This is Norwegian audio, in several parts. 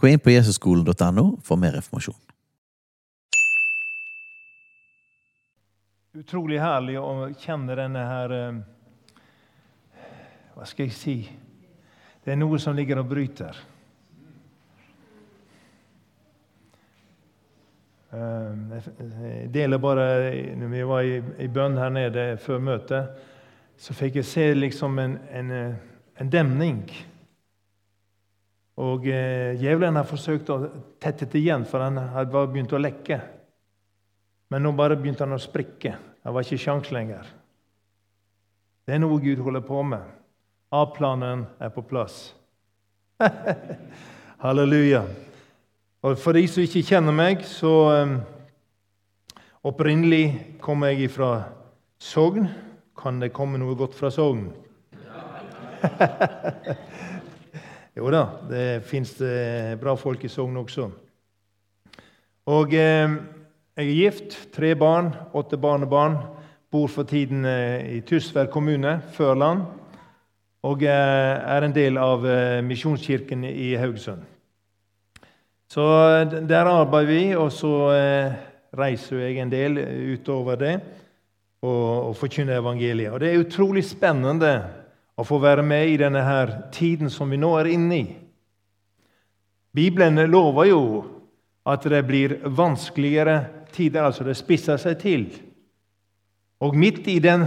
Gå inn på jesusskolen.no for mer informasjon. Utrolig herlig å kjenne denne her eh, Hva skal jeg si? Det er noe som ligger og bryter. Eh, Jeg deler bare Når vi var i, bønn her nede før møtet, så fikk jeg se liksom en, en, eh, en demning. Og eh, Djevelen har forsøkt å tette det igjen, for han hadde bare begynt å lekke. Men nå bare begynte han å sprikke. Det var ikke sjans lenger. Det er noe Gud holder på med. A-planen er på plass. Halleluja. Og For de som ikke kjenner meg, så um, Opprinnelig kom jeg fra Sogn. Kan det komme noe godt fra Sogn? jo da, det fins bra folk i Sogn også. Og eh, jeg er gift, tre barn, åtte barnebarn. Bor for tiden eh, i Tysvær kommune, Førland. Og eh, er en del av eh, Misjonskirken i Haugesund. Så eh, der arbeider vi, og så eh, reiser jeg en del utover det og, og forkynner evangeliet. Og Det er utrolig spennende å få være med i denne her tiden som vi nå er inne i. Bibelen lover jo at det blir vanskeligere tider, altså det spisser seg til. Og midt i den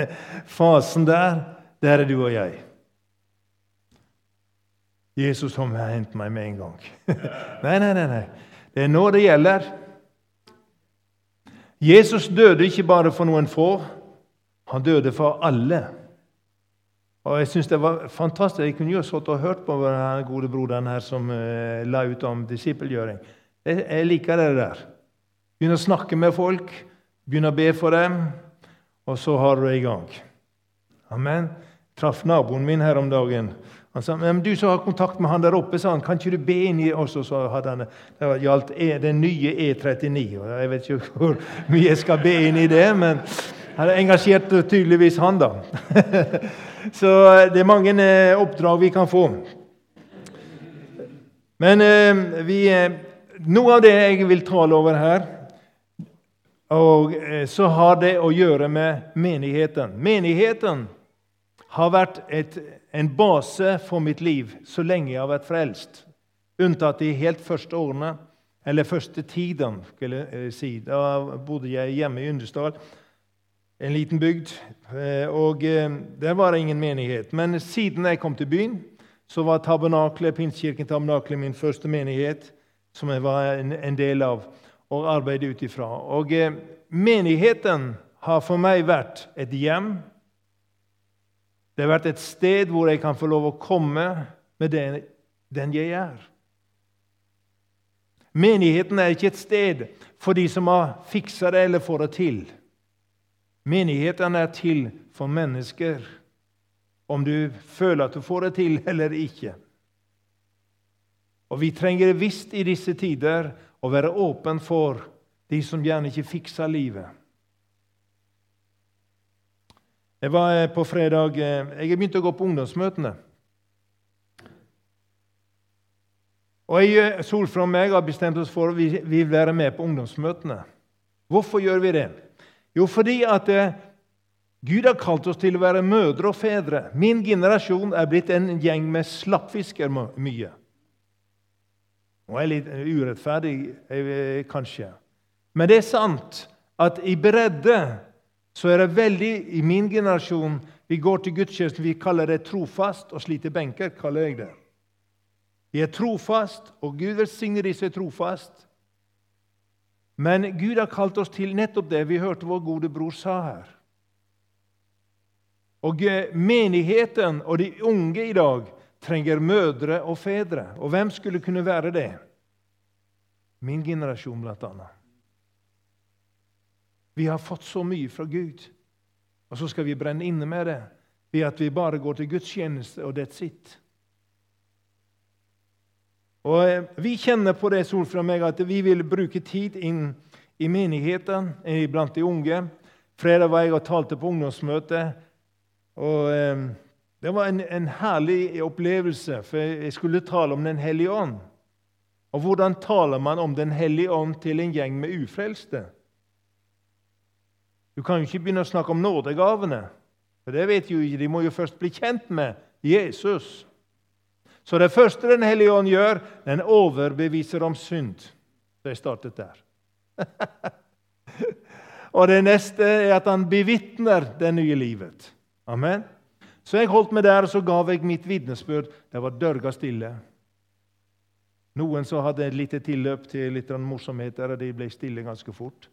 fasen der, der er du og jeg. Jesus kom og hentet meg med en gang. nei, nei, nei, nei. Det er nå det gjelder. Jesus døde ikke bare for noen få. Han døde for alle. Og Jeg synes det var fantastisk. Jeg kunne jo sittet og hørt på den gode broderen her som uh, la ut om disippelgjøring. Jeg, liker det der. Begynne å snakke med folk, begynne å be for dem, og så har du det i gang. Amen. Traff naboen min her om dagen. Han sa men du som har kontakt med han der oppe, sa han, kan ikke du be inn i oss? Så hadde han, Det gjaldt e, den nye E39. og Jeg vet ikke hvor mye jeg skal be inn i det, men han engasjerte tydeligvis han, da. så det er mange eh, oppdrag vi kan få. Men eh, vi, eh, noe av det jeg vil tale over her, og så har det å gjøre med menigheten. Menigheten har vært et, en base for mitt liv så lenge jeg har vært frelst. Unntatt de helt første årene, eller første tiden. skulle jeg si. Da bodde jeg hjemme i Yndesdal, en liten bygd. Eh, og eh, Der var det ingen menighet. Men siden jeg kom til byen, så var tabernaklet, Pinsekirken Tabernaklet min første menighet, som jeg var en, del av og arbeidet ut ifra. Og eh, menigheten har for meg vært et hjem det har vært et sted hvor jeg kan få lov å komme med den, den jeg er. Menigheten er ikke et sted for de som har fiksa det eller får det til. Menigheten er til for mennesker, om du føler at du får det til eller ikke. Og Vi trenger visst i disse tider å være åpen for de som gjerne ikke fikser livet. Jeg var eh, på fredag eh, Jeg begynte å gå på ungdomsmøtene. Og jeg, eh, Solfrid og meg har bestemt oss for at vi vil være med på ungdomsmøtene. Hvorfor gjør vi det? Jo, fordi at Gud har kalt oss til å være mødre og fedre. Min generasjon er blitt en gjeng med slappfisker mye. Nå er litt urettferdig, kanskje. Men det er sant at i bredde så er det veldig i min generasjon Vi går til gudstjenesten, vi kaller det trofast, og sliter benker, kaller jeg det. Vi er trofast, og Gud velsigner de som er trofast. Men Gud har kalt oss til nettopp det vi hørte vår gode bror sa her. Og eh, Menigheten og de unge i dag trenger mødre og fedre. Og hvem skulle kunne være det? Min generasjon, blant annet. Vi har fått så mye fra Gud, og så skal vi brenne inne med det ved at vi bare går til gudstjeneste, og that's it. Og eh, Vi kjenner på det sol og meg, at vi vil bruke tid inn i menigheten, blant de unge. Fredag var jeg og talte på ungdomsmøte. og eh, Det var en, en, herlig opplevelse, for jeg skulle tale om Den hellige ånd. Og hvordan taler man om Den hellige ånd til en gjeng med ufrelste? Du kan jo ikke begynne å snakke om nådegavene, for det vet jo ikke. De må jo først bli kjent med Jesus. Så det første Den hellige ånd gjør, den overbeviser om synd. Så jeg startet der. Og det neste er at han bevitner det nye livet. Amen. Så jeg holdt meg der, og så gav jeg mitt vitnesbyrd. Det var dørga stille. Noen som hadde et lite tilløp til litt morsomheter, og de ble stille ganske fort.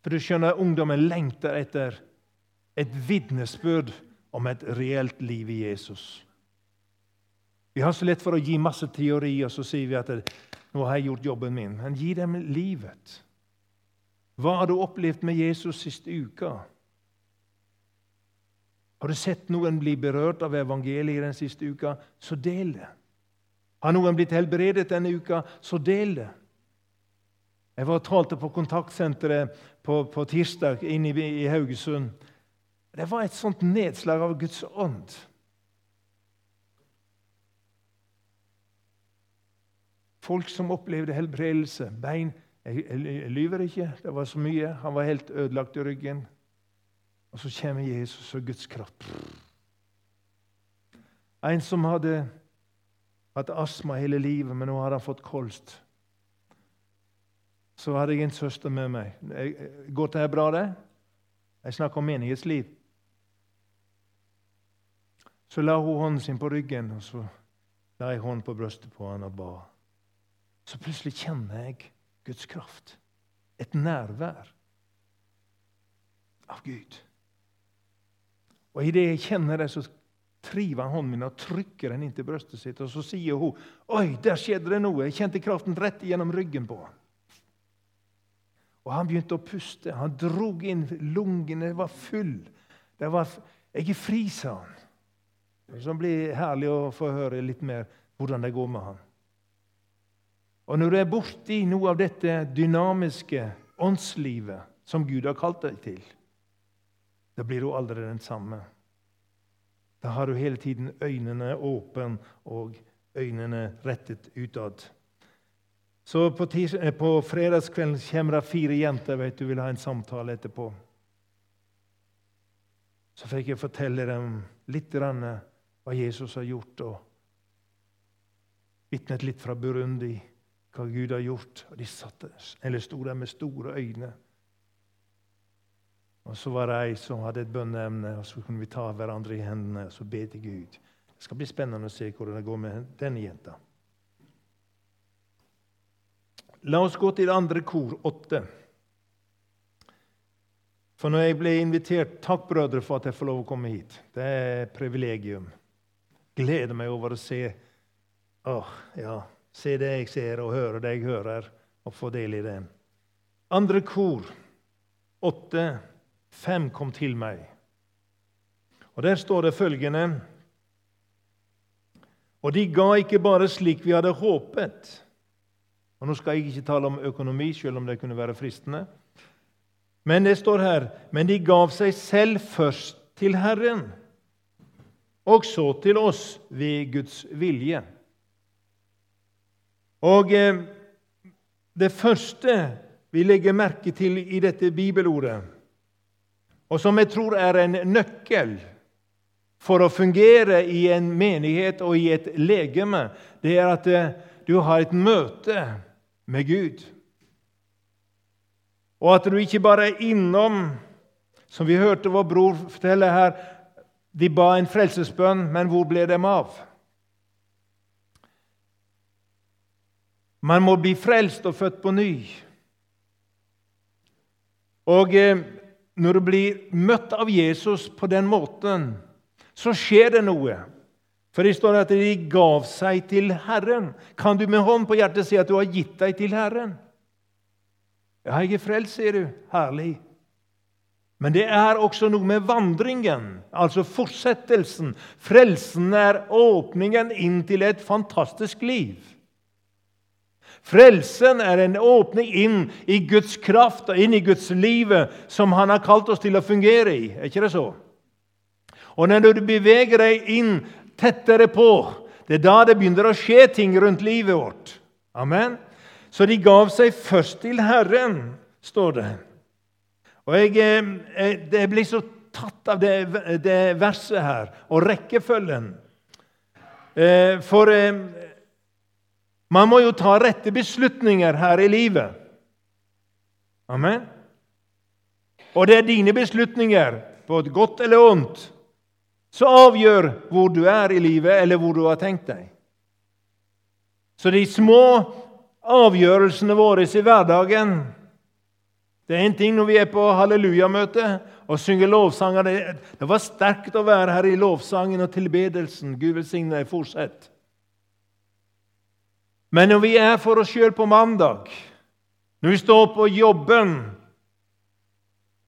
For du skjønner, ungdommen lengter etter et vitnesbyrd om et reelt liv i Jesus. Vi har så lett for å gi masse teori, og så sier vi at 'nå har jeg gjort jobben min'. Men gi dem livet. Hva har du opplevd med Jesus siste uka? Har du sett noen bli berørt av evangeliet den siste uka, så del det. Har noen blitt helbredet denne uka, så del det. Jeg var og talte på kontaktsenteret på, på tirsdag inne i, i Haugesund. Det var et sånt nedslag av Guds ånd. Folk som opplevde helbredelse. Bein jeg, jeg, jeg, lyver ikke. Det var så mye. Han var helt ødelagt i ryggen. Og så kommer Jesus og Guds kraft. En som hadde hatt astma hele livet, men nå har han fått kolst. Så hadde jeg en søster med meg. Går det bra, det? Jeg snakker om menighetsliv. Så la hun hånden sin på ryggen, og så la jeg hånden på brystet på han og ba. Så plutselig kjenner jeg Guds kraft. Et nærvær av Gud. Og Idet jeg kjenner det, så triver han hånden min og trykker den inntil brystet sitt. Og så sier hun Oi, der skjedde det noe. Jeg kjente kraften rett gjennom ryggen på ham. Og han begynte å puste. Han drog inn lungene, var full. Det var, 'Jeg er fri', sa han. Så blir herlig å få høre litt mer hvordan det går med han. Og når du er borti noe av dette dynamiske åndslivet som Gud har kalt deg til, da blir du aldri den samme. Da har du hele tiden øynene åpne og øynene rettet utad. Så på, eh, på fredagskvelden kommer det fire jenter vet du, vil ha en samtale etterpå. Så fikk jeg fortelle dem litt hva Jesus har gjort, og vitnet litt fra Burundi hva Gud har gjort. Og de satte, eller sto der med store øyne. Og Så var det ei som hadde et bønneemne, og så kunne vi ta hverandre i hendene og så be til Gud. Det skal bli spennende å se hvordan det går med denne jenta. La oss gå til andre kor, åtte. For når jeg ble invitert Takk, brødre, for at jeg får lov å komme hit. Det er privilegium. Gleder meg over å se Åh, ja, Se det jeg ser, og høre det jeg hører, og få del i det. Andre kor, åtte, fem kom til meg. Og Der står det følgende Og de ga ikke bare slik vi hadde håpet. Og Nå skal jeg ikke tale om økonomi, selv om det kunne være fristende. Men det står her Men de gav seg selv først til Herren, og så til oss ved Guds vilje. Og eh, Det første vi legger merke til i dette bibelordet, og som jeg tror er en nøkkel for å fungere i en menighet og i et legeme, det er at eh, du har et møte med Gud. Og at du ikke bare er innom, som vi hørte vår bror fortelle her De ba en frelsesbønn, men hvor ble de av? Man må bli frelst og født på ny. Og eh, når du blir møtt av Jesus på den måten, så skjer det noe. For det står at de gav seg til Herren. Kan du med hånd på hjertet si at du har gitt deg til Herren? Ja, jeg er frelst, sier du. Herlig. Men det er også noe med vandringen, altså fortsettelsen. Frelsen er åpningen inn til et fantastisk liv. Frelsen er en åpning inn i Guds kraft og inn i Guds livet som Han har kalt oss til å fungere i. Er ikke det så? Og når du beveger deg inn tettere på. Det er da det begynner å skje ting rundt livet vårt. Amen. Så de gav seg først til Herren, står det. Og jeg, jeg, jeg blir så tatt av det, det verset her, og rekkefølgen. Eh, for eh, man må jo ta rette beslutninger her i livet. Amen. Og det er dine beslutninger, på et godt eller ondt, som avgjør hvor du er i livet, eller hvor du har tenkt deg. Så de små avgjørelsene våre i hverdagen Det er en ting når vi er på hallelujamøte og synger lovsanger. Det var sterkt å være her i lovsangen og tilbedelsen. Gud velsigne deg. Fortsett. Men når vi er for oss sjøl på mandag, når vi står på jobben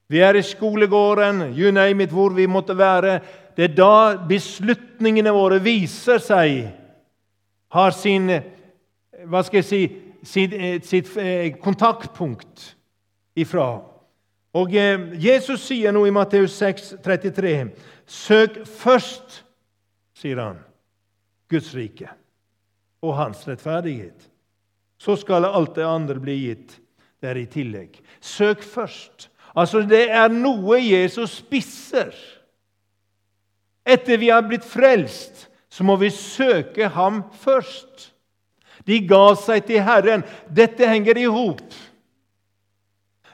Vi er i skolegården, you name it, hvor vi måtte være det er da beslutningene våre viser seg har sin hva skal jeg si, sitt, eh, sitt eh, kontaktpunkt ifra. Og eh, Jesus sier nå i Matteus 6, 33, Søk først, sier han, Guds rike og hans rettferdighet. Så skal alt det andre bli gitt der i tillegg. Søk først. Altså, det er noe Jesus spisser. Etter vi har blitt frelst, så må vi søke Ham først. De ga seg til Herren. Dette henger i hop.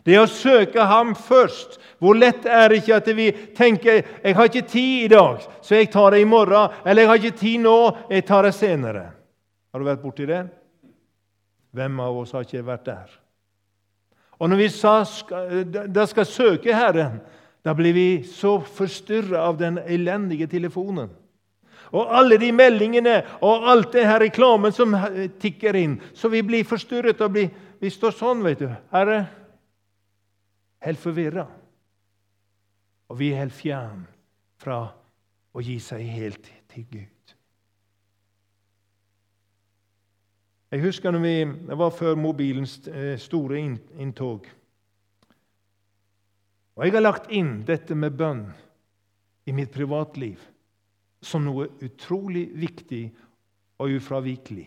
Det å søke Ham først. Hvor lett er det ikke at vi tenker jeg har ikke tid i dag, så jeg tar det i morgen. Eller jeg har ikke tid nå, jeg tar det senere. Har du vært borti det? Hvem av oss har ikke vært der? Og når vi da skal søke Herren, da blir vi så forstyrra av den elendige telefonen. Og alle de meldingene og alt det her reklamen som tikker inn. Så vi blir forstyrret og blir, vi står sånn, vet du. Herre, helt forvirra. Og vi er helt fjern fra å gi seg helt til Gud. Jeg husker når vi, Det var før mobilens eh, store inntog. Og jeg har lagt inn dette med bønn i mitt privatliv som noe utrolig viktig og ufravikelig.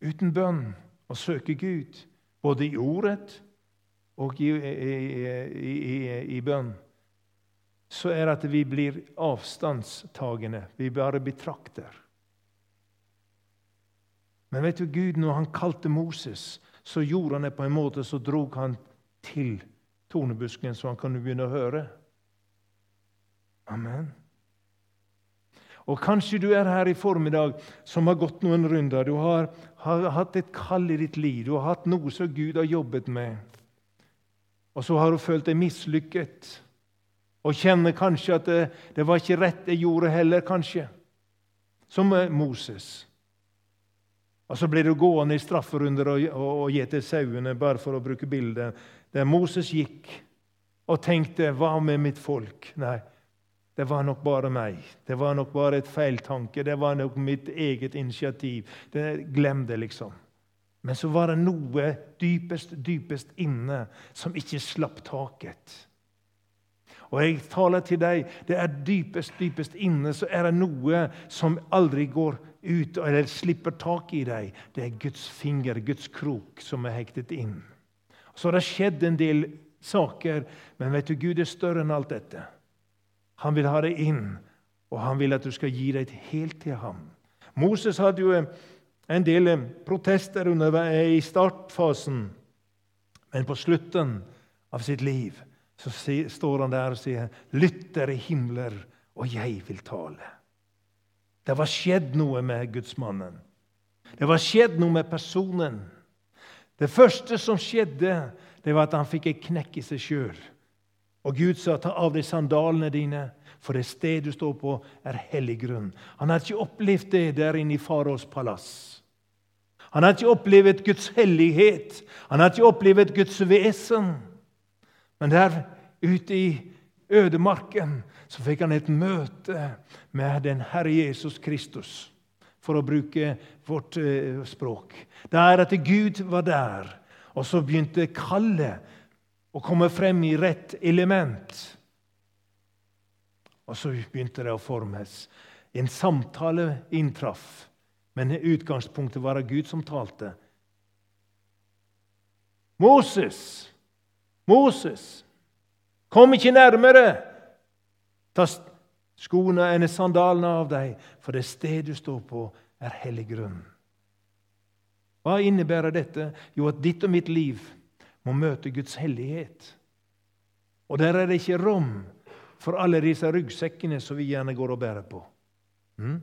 Uten bønn å søke Gud, både i ordet og i, i, i, i bønn, så er det at vi blir avstandstagende. Vi bare betrakter. Men vet du, Gud, når han kalte Moses så gjorde han det på en måte så drog han til tornebusken, så han kunne begynne å høre. Amen. Og Kanskje du er her i formiddag som har gått noen runder. Du har, har hatt et kall i ditt liv. Du har hatt noe som Gud har jobbet med. Og så har du følt deg mislykket og kjenner kanskje at det, det var ikke rett jeg gjorde heller, kanskje. Som Moses. Og Så blir du gående i strafferunder og, og, og gi til sauene, bare for å bruke bildet. Der Moses gikk og tenkte 'Hva med mitt folk?' Nei, det var nok bare meg. Det var nok bare et feiltanke. Det var nok mitt eget initiativ. Det, glem det, liksom. Men så var det noe dypest, dypest inne som ikke slapp taket. Og jeg taler til deg, det er dypest, dypest inne så er det noe som aldri går ut eller slipper tak i deg. Det er Guds finger, Guds krok, som er hektet inn. Så har det skjedd en del saker, men vet du, Gud er større enn alt dette. Han vil ha deg inn, og han vil at du skal gi deg helt til ham. Moses hadde jo en del protester under, i startfasen, men på slutten av sitt liv så står han der og sier, 'Lytt dere himler, og jeg vil tale'. Det var skjedd noe med gudsmannen. Det var skjedd noe med personen. Det første som skjedde, det var at han fikk et knekk i seg sjøl. Og Gud sa, 'Ta av deg sandalene dine, For det stedet du står på, er hellig grunn. Han har ikke opplevd det der inne i faraos palass. Han har ikke opplevd Guds hellighet. Han har ikke opplevd Guds vesen. Men der ute i ødemarken så fikk han et møte med den Herre Jesus Kristus, for å bruke vårt språk. språk. Der at Gud var der, og så begynte kallet å komme frem i rett element. Og så begynte det å formes. En samtale inntraff, men utgangspunktet var at Gud som talte. Moses! Moses! Kom ikke nærmere! Ta skoene eller sandalene av deg, for det sted du står på, er hellig grunn. Hva innebærer dette? Jo, at ditt og mitt liv må møte Guds hellighet. Og der er det ikke rom for alle disse ryggsekkene som vi gjerne går og bærer på. Mm?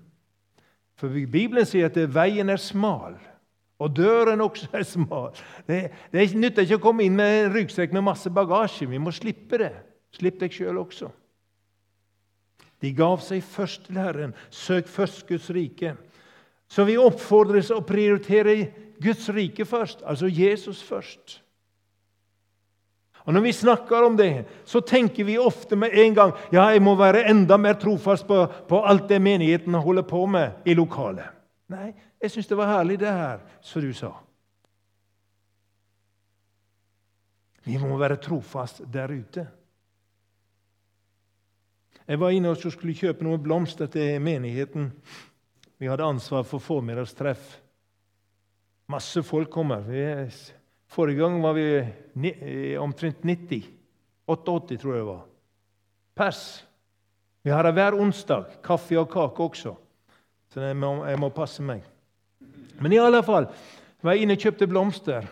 For Bibelen sier at veien er smal, og døren også er smal. Det, det nytter ikke å komme inn med en ryggsekk med masse bagasje. Vi må slippe det. Slipp deg sjøl også. De gav seg først til Herren. Søk først Guds rike. Så vi oppfordres å prioritere Guds rike først, altså Jesus først. Og Når vi snakker om det, så tenker vi ofte med en gang ja, jeg må være enda mer trofast på, på alt det menigheten holder på med i lokalet. Nei, jeg syns det var herlig, det her, som du sa. Vi må være trofast der ute. Jeg var inne og skulle kjøpe noen blomster til menigheten. Vi hadde ansvar for formiddagstreff. Masse folk kommer. Forrige gang var vi eh, omtrent 90. 88, tror jeg det var. Pers. Vi har det hver onsdag. Kaffe og kake også. Så jeg må, jeg må passe meg. Men i alle fall var jeg inne og kjøpte blomster.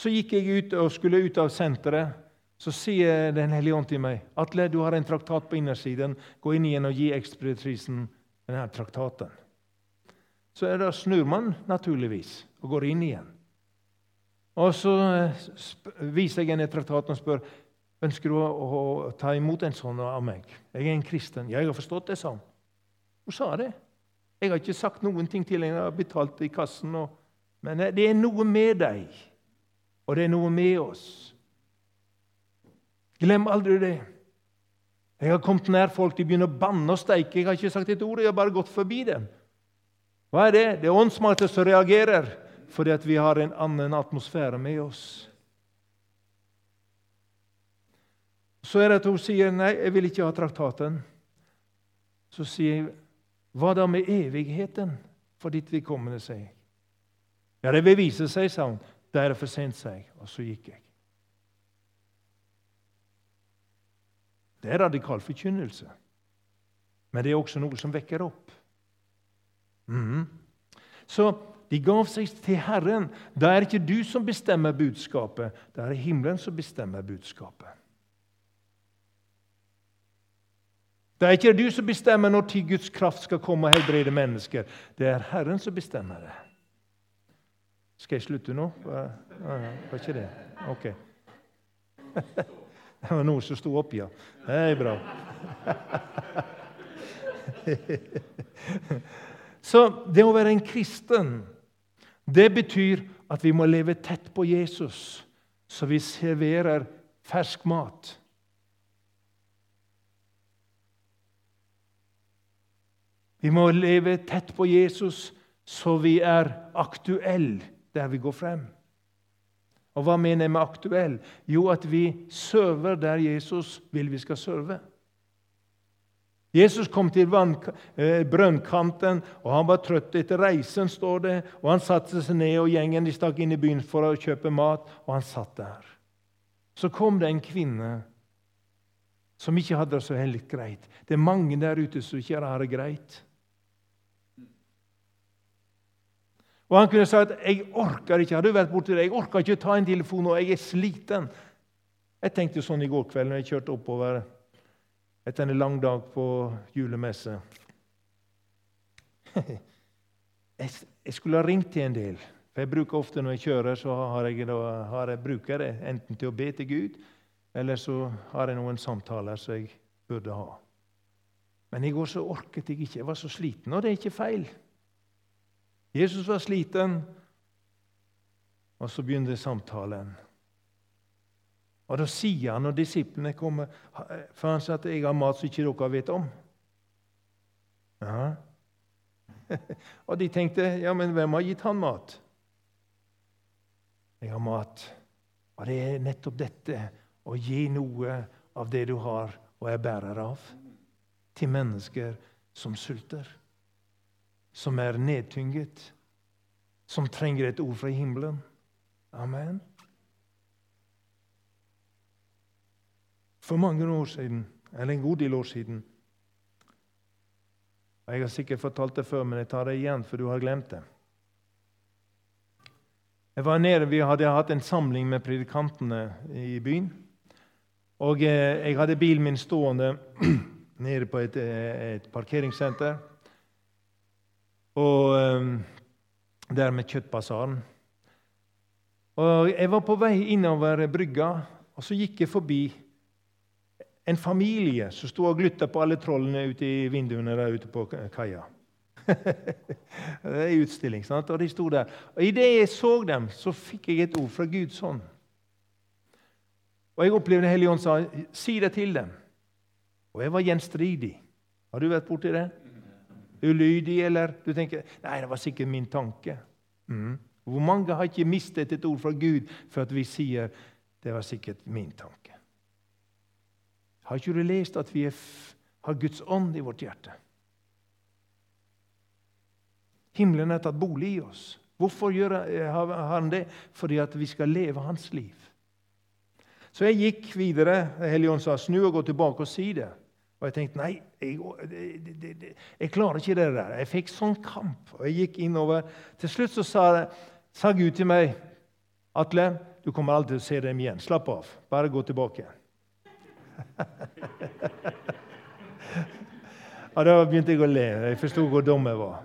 Så gikk jeg ut og skulle ut av senteret. Så sier Den hellige ånd til meg Atle, du har en traktat på innersiden. Gå inn igjen og gi ekspeditrisen denne traktaten. Så da snur man naturligvis og går inn igjen. Og så eh, viser jeg henne traktaten og spør ønsker du å, ta imot en sånn av meg. Jeg er en kristen. Jeg har forstått det, hun. Hun sa det. Jeg har ikke sagt noen ting til henne. Jeg har betalt i kassen. Og, men det er noe med deg, og det er noe med oss. Glem aldri det. Jeg har kommet nær folk, de begynner å banne og steike. Jeg har ikke sagt et ord, jeg har bare gått forbi dem. Hva er det? Det er åndsmakter som reagerer fordi at vi har en annen atmosfære med oss. Så er det at hun sier nei, jeg vil ikke ha traktaten. Så sier hva da med evigheten for ditt vedkommende? sier jeg. Ja, det vil vise seg, sa hun. Derfor er sa jeg. Og så gikk jeg. Det er radikal forkynnelse. Men det er også noe som vekker opp. Mm. Så de gav seg til Herren. Da er ikke du som bestemmer budskapet, det er himmelen som bestemmer budskapet. Det er ikke du som bestemmer når til Guds kraft skal komme og helbrede mennesker. Det er Herren som bestemmer det. Skal jeg slutte nå? Var ikke det? Ok. Det var noen som sto opp, ja. Det er bra. Så det å være en kristen det betyr at vi må leve tett på Jesus, så vi serverer fersk mat. Vi må leve tett på Jesus, så vi er aktuelle der vi går frem. Og Hva mener jeg med aktuell? Jo, at vi server der Jesus vil vi skal serve. Jesus kom til eh, brønnkanten, og han var trøtt etter reisen. står det, og Han satte seg ned, og gjengen de stakk inn i byen for å kjøpe mat, og han satt der. Så kom det en kvinne som ikke hadde det så helt greit. Det er mange der ute som ikke har det greit. Og Han kunne sagt jeg orker ikke, Har du vært borti det, jeg orker ikke ta en telefon, og jeg er sliten. Jeg tenkte sånn i går kveld når jeg kjørte oppover etter en lang dag på julemesse. Jeg skulle ha ringt til en del. For jeg bruker ofte Når jeg kjører, så har jeg, da, har jeg bruker det enten til å be til Gud, eller så har jeg noen samtaler som jeg burde ha. Men i går så orket jeg ikke. Jeg var så sliten. Og det er ikke feil. Jesus var sliten, og så begynte samtalen. Og Da sier han, når disiplene kommer For han sier at 'jeg har mat som ikke dere vet om'. Ja. og de tenkte, 'Ja, men hvem har gitt han mat?' Jeg har mat. Og det er nettopp dette å gi noe av det du har og er bærer av, til mennesker som sulter, som er nedtynget, som trenger et ord fra himmelen. Amen. For mange år siden, eller en god del år siden og Jeg har sikkert fortalt det før, men jeg tar det igjen, for du har glemt det. Jeg var nede, Vi hadde hatt en samling med predikantene i byen. Og eh, jeg hadde bilen min stående nede på et, eh, et parkeringssenter. Og eh, der med Kjøttbasaren. Og Jeg var på vei innover brygga, og så gikk jeg forbi en familie som sto og glutta på alle trollene ute i vinduene der ute på kaia. det er utstilling, sant? og de sto der. Og Idet jeg så dem, så fikk jeg et ord fra Guds hånd. Og jeg opplevde Helligånd sa, 'Si det til dem'. Og jeg var gjenstridig. Har du vært borti det? Ulydig, eller du tenker 'Nei, det var sikkert min tanke'. Mm. Hvor mange har ikke mistet et ord fra Gud for at vi sier 'det var sikkert min tanke'? Har ikke du lest at vi har Guds ånd i vårt hjerte? Himmelen har tatt bolig i oss. Hvorfor gjør han det? Fordi at vi skal leve hans liv. Så jeg gikk videre. Helligånd sa snu og gå tilbake og si det. Og jeg tenkte nei, jeg, det, jeg klarer ikke det der. Jeg fikk sånn kamp. Og jeg gikk innover. Til slutt så sa, sa Gud til meg, 'Atle, du kommer alltid til å se dem igjen. Slapp av. Bare gå tilbake.' ja, Da begynte jeg å le. Jeg forsto hvor dum jeg var.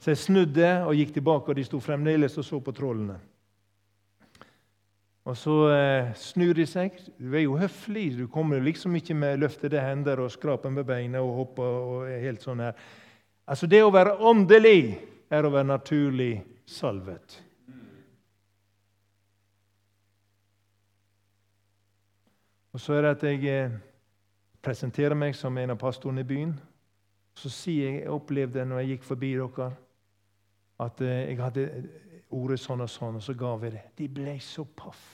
Så jeg snudde og gikk tilbake, og de sto fremdeles og så på trollene. Og så eh, snur de seg. Du er jo høflig. Du kommer liksom ikke med løftede hender og skraper med beina og hopper og helt sånn her. Altså, det å være åndelig er å være naturlig salvet. Og så er det at jeg eh, presenterer meg som en av pastorene i byen. Så sier jeg jeg opplevde når jeg gikk forbi dere, at eh, jeg hadde ordet sånn og sånn, og så ga vi det. De ble så paff.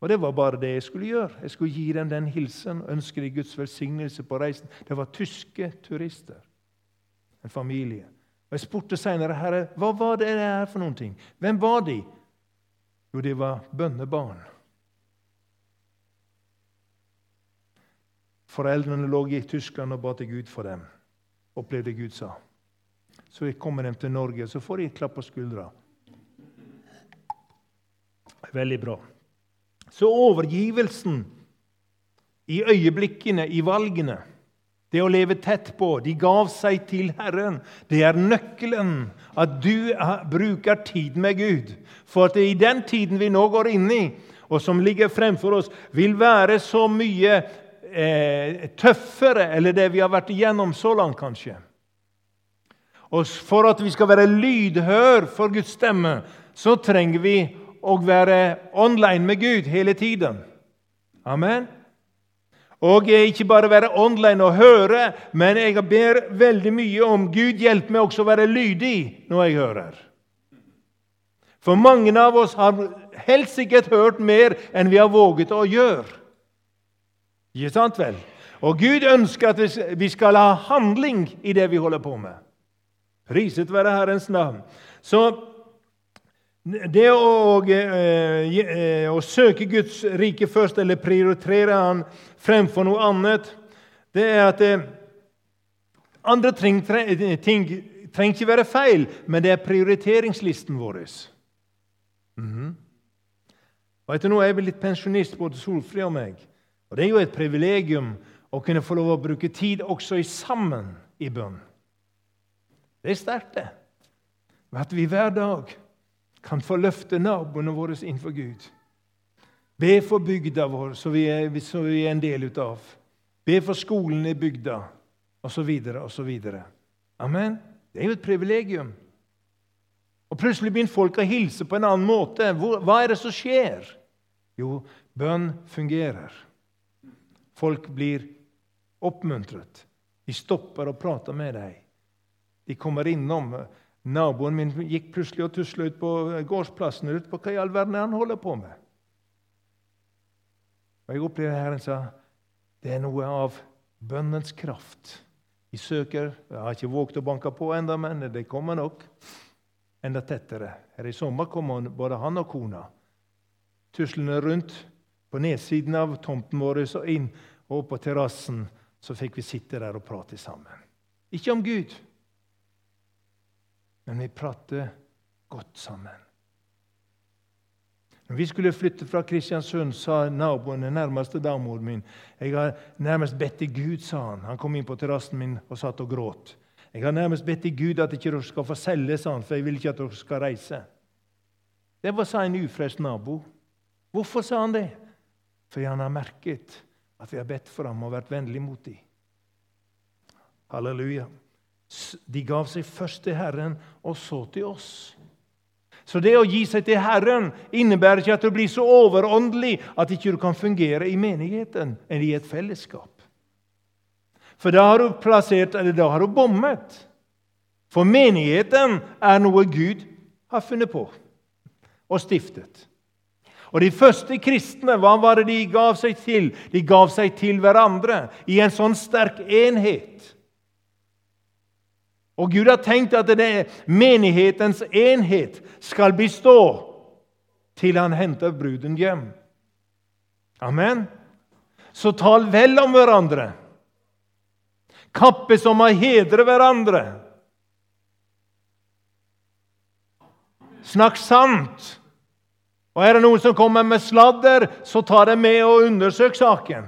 Og Det var bare det jeg skulle gjøre. Jeg skulle gi dem den hilsen og ønske dem Guds velsignelse på reisen. Det var tyske turister, en familie. Og Jeg spurte senere herre, hva var det her for noen ting? Hvem var de? Jo, de var bønnebarn. Foreldrene lå i Tyskland og ba til Gud for dem, opplevde Gud sa. Så kommer de til Norge, så får de et klapp på skuldra. Veldig bra. Så overgivelsen i øyeblikkene, i valgene, det å leve tett på De gav seg til Herren. Det er nøkkelen. At du bruker tid med Gud. For at i den tiden vi nå går inn i, og som ligger fremfor oss, vil være så mye eh, tøffere eller det vi har vært igjennom så langt, kanskje. Og for at vi skal være lydhør for Guds stemme, så trenger vi å være online med Gud hele tiden. Amen. Og ikke bare være online og høre, men jeg ber veldig mye om Gud hjelp meg også å være lydig når jeg hører. For mange av oss har helt sikkert hørt mer enn vi har våget å gjøre. Ikke sant vel? Og Gud ønsker at vi skal ha handling i det vi holder på med. Priset være Herrens navn. Så det å, eh, eh, å, søke Guds rike først, eller prioritere Han fremfor noe annet, det er at eh, andre ting, ting trenger ikke være feil, men det er prioriteringslisten vår. Mm -hmm. Og nå er jeg litt pensjonist, både Solfri og meg. Og Det er jo et privilegium å kunne få lov å bruke tid også i sammen i bønn. Det er sterkt, det. At vi hver dag kan få løfte naboene våre innenfor Gud. Be for bygda vår, som vi, vi er en del av. Be for skolen i bygda, osv., osv. Amen. Det er jo et privilegium. Og Plutselig begynner folk å hilse på en annen måte. Hva er det som skjer? Jo, bønn fungerer. Folk blir oppmuntret. De stopper og prater med deg. De kommer innom. Naboen min gikk plutselig og tusla ut på gårdsplassen. Ut på hva i all verden han holder på med? Og Jeg opplevde Herren sa det er noe av bønnens kraft. De søker Jeg har ikke våget å banke på enda, men det kommer nok enda tettere. Her i sommer kommer både han og kona tuslende rundt på nedsiden av tomten vår og inn og på terrassen. Så fikk vi sitte der og prate sammen. Ikke om Gud, men vi prater godt sammen. Når vi skulle flytte fra Kristiansund, sa naboen, den nærmeste damoren min Jeg har nærmest bedt til Gud, sa han. Han kom inn på terrassen min og satt og gråt. Jeg har nærmest bedt til Gud at ikke dere skal få selge, sa han, for jeg vil ikke at dere skal reise. Det var, sa en ufrelst nabo. Hvorfor sa han det? Fordi han har merket at vi har bedt for ham og vært vennlig mot dem. Halleluja. De gav seg først til Herren, og så til oss. Så det å gi seg til Herren innebærer ikke at du blir så overåndelig at ikke du kan fungere i menigheten eller i et fellesskap. For da har du plassert, eller da har du bommet. For menigheten er noe Gud har funnet på og stiftet. Og De første kristne, hva var det de gav seg til? De gav seg til hverandre i en sånn sterk enhet. Og Gud har tenkt at det menighetens enhet skal bestå til han henter bruden hjem. Amen. Så tal vel om hverandre. Kappes om å hedre hverandre. Snakk sant. Og er det noen som kommer med sladder, så ta det med og undersøk saken.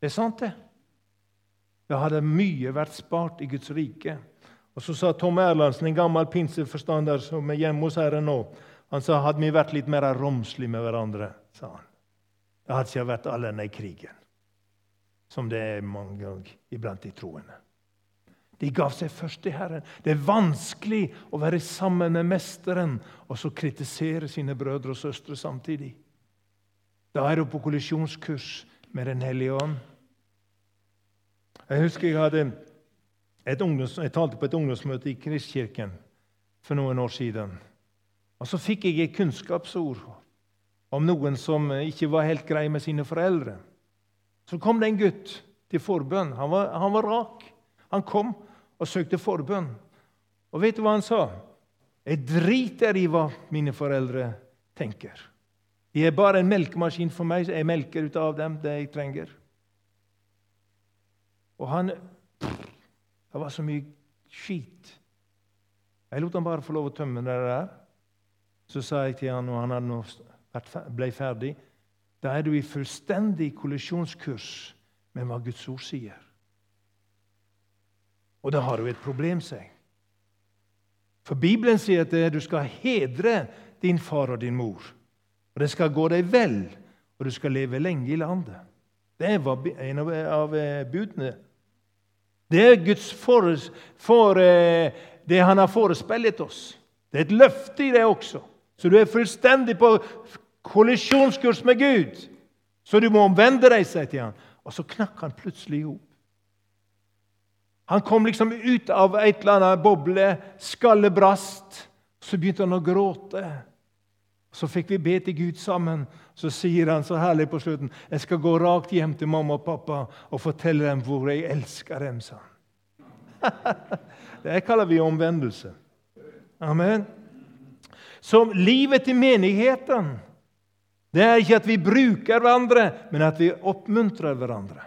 Det er sant, det. Da hadde mye vært spart i Guds rike. Og Så sa Tom Erlandsen, en gammel pinseforstander som er hjemme hos Herren nå, han sa hadde vi vært litt mer romslige med hverandre, sa han. Da hadde ikke vært alene i krigen, som det er mange ganger iblant de troende. De gav seg først til Herren. Det er vanskelig å være sammen med Mesteren og så kritisere sine brødre og søstre samtidig. Da er du på kollisjonskurs med Den hellige ånd. Jeg husker jeg, hadde et jeg talte på et ungdomsmøte i Kristkirken for noen år siden. Og Så fikk jeg et kunnskapsord om noen som ikke var helt grei med sine foreldre. Så kom det en gutt til forbønn. Han var, han var rak. Han kom og søkte forbønn. Og vet du hva han sa? Jeg driter i hva mine foreldre tenker. De er bare en melkemaskin for meg. Jeg melker ut av dem det jeg trenger. Og han Det var så mye skit. Jeg lot han bare få lov å tømme det der. Så sa jeg til han og han hadde ble ferdig Da er du i fullstendig kollisjonskurs med hva Guds ord sier. Og da har du et problem, seg. For Bibelen sier at du skal hedre din far og din mor. Og det skal gå deg vel, og du skal leve lenge i landet. Det var en av eh, budene det er Guds for, for, eh, det han har forespeilet oss. Det er et løfte i det også. Så du er fullstendig på kollisjonskurs med Gud. Så du må omvende deg, seg til han. Og så knakk han plutselig hop. Han kom liksom ut av et eller annet boble, skallet brast. Så begynte han å gråte. Så fikk vi be til Gud sammen. Så sier han så herlig på slutten jeg skal gå rakt hjem til mamma og pappa og fortelle dem hvor jeg elsker dem. sa han. Det kaller vi omvendelse. Amen. Så livet til menigheten det er ikke at vi bruker hverandre, men at vi oppmuntrer hverandre.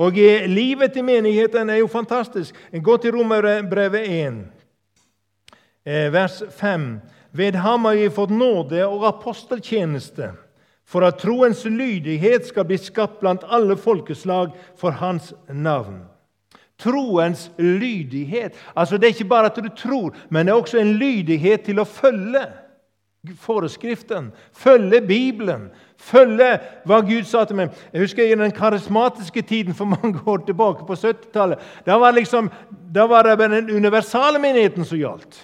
Og Livet til menigheten er jo fantastisk. Gå til Romerbrevet 1. Eh, vers 5. Ved ham har vi fått nåde og aposteltjeneste, for at troens lydighet skal bli skapt blant alle folkeslag for hans navn. Troens lydighet. Altså Det er ikke bare at du tror, men det er også en lydighet til å følge. foreskriften, følge Bibelen, følge hva Gud sa til meg. Jeg husker I den karismatiske tiden for mange år tilbake, på 70-tallet, da var, liksom, var det den universale menigheten som gjaldt.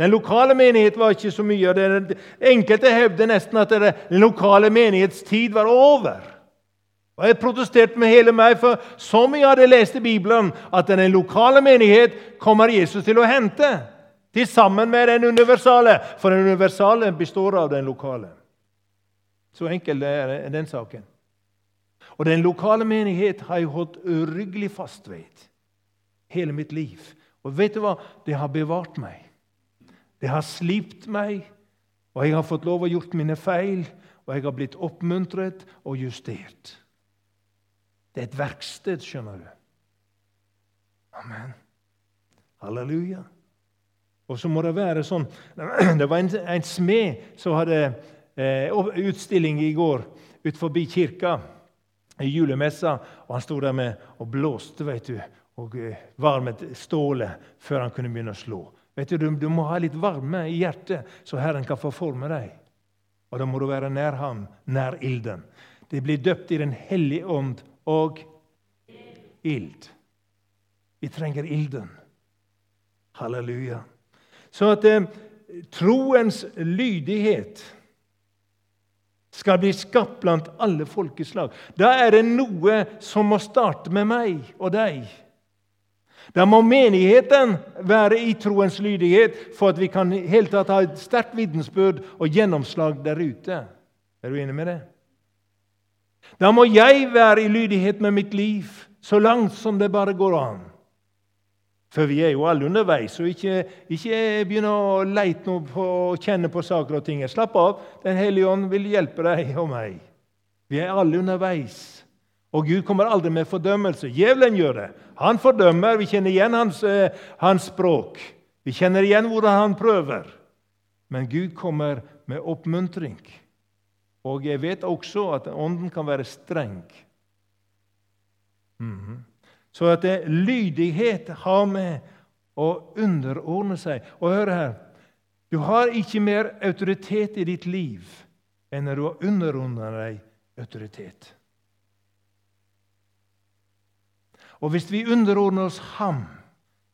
Den lokale menighet var ikke så mye. Det, enkelte hevder nesten at den lokale menighetstid var over. Og Jeg protesterte med hele meg, for som jeg hadde lest i Bibelen at den lokale menighet kommer Jesus til å hente. Til sammen med den universale, for den universale består av den lokale. Så enkel er den saken. Og den lokale menighet har jeg holdt uryggelig fast ved hele mitt liv. Og vet du hva? Det har bevart meg. Det har slipt meg, og jeg har fått lov å gjort mine feil, og jeg har blitt oppmuntret og justert. Det er et verksted, skjønner du. Amen. Halleluja. Og så må det være sånn Det var en, en smed som hadde eh, utstilling i går ut forbi kirka i julemessa. Og han sto der med og blåste vet du, og var med stålet før han kunne begynne å slå. Vet du, du, må ha litt varme i hjertet, så Herren kan få forme deg. Og da må du være nær ham, nær ilden. Det blir døpt i Den hellige ånd og ild. Vi trenger ilden. Halleluja. Så at eh, troens lydighet skal bli skapt blant alle folkeslag. Da er det noe som må starte med meg og deg. Da må menigheten være i troens lydighet for at vi kan helt tatt ha et sterkt vitensbyrd og gjennomslag der ute. Er du enig med det? Da må jeg være i lydighet med mitt liv så langt som det bare går an. For vi er jo alle underveis, og ikke, ikke begynn å leite på, og kjenne på saker og ting. Slapp av. Den hellige ånd vil hjelpe deg og meg. Vi er alle underveis. Og Gud kommer aldri med fordømmelse. Djevelen gjør det. Han fordømmer. Vi kjenner igjen hans, eh, hans språk. Vi kjenner igjen hvordan han prøver. Men Gud kommer med oppmuntring. Og jeg vet også at ånden kan være streng. Mm -hmm. Så at det, lydighet har med å underordne seg. Og hør her Du har ikke mer autoritet i ditt liv enn når du har underordnet deg autoritet. Og hvis vi underordner oss ham,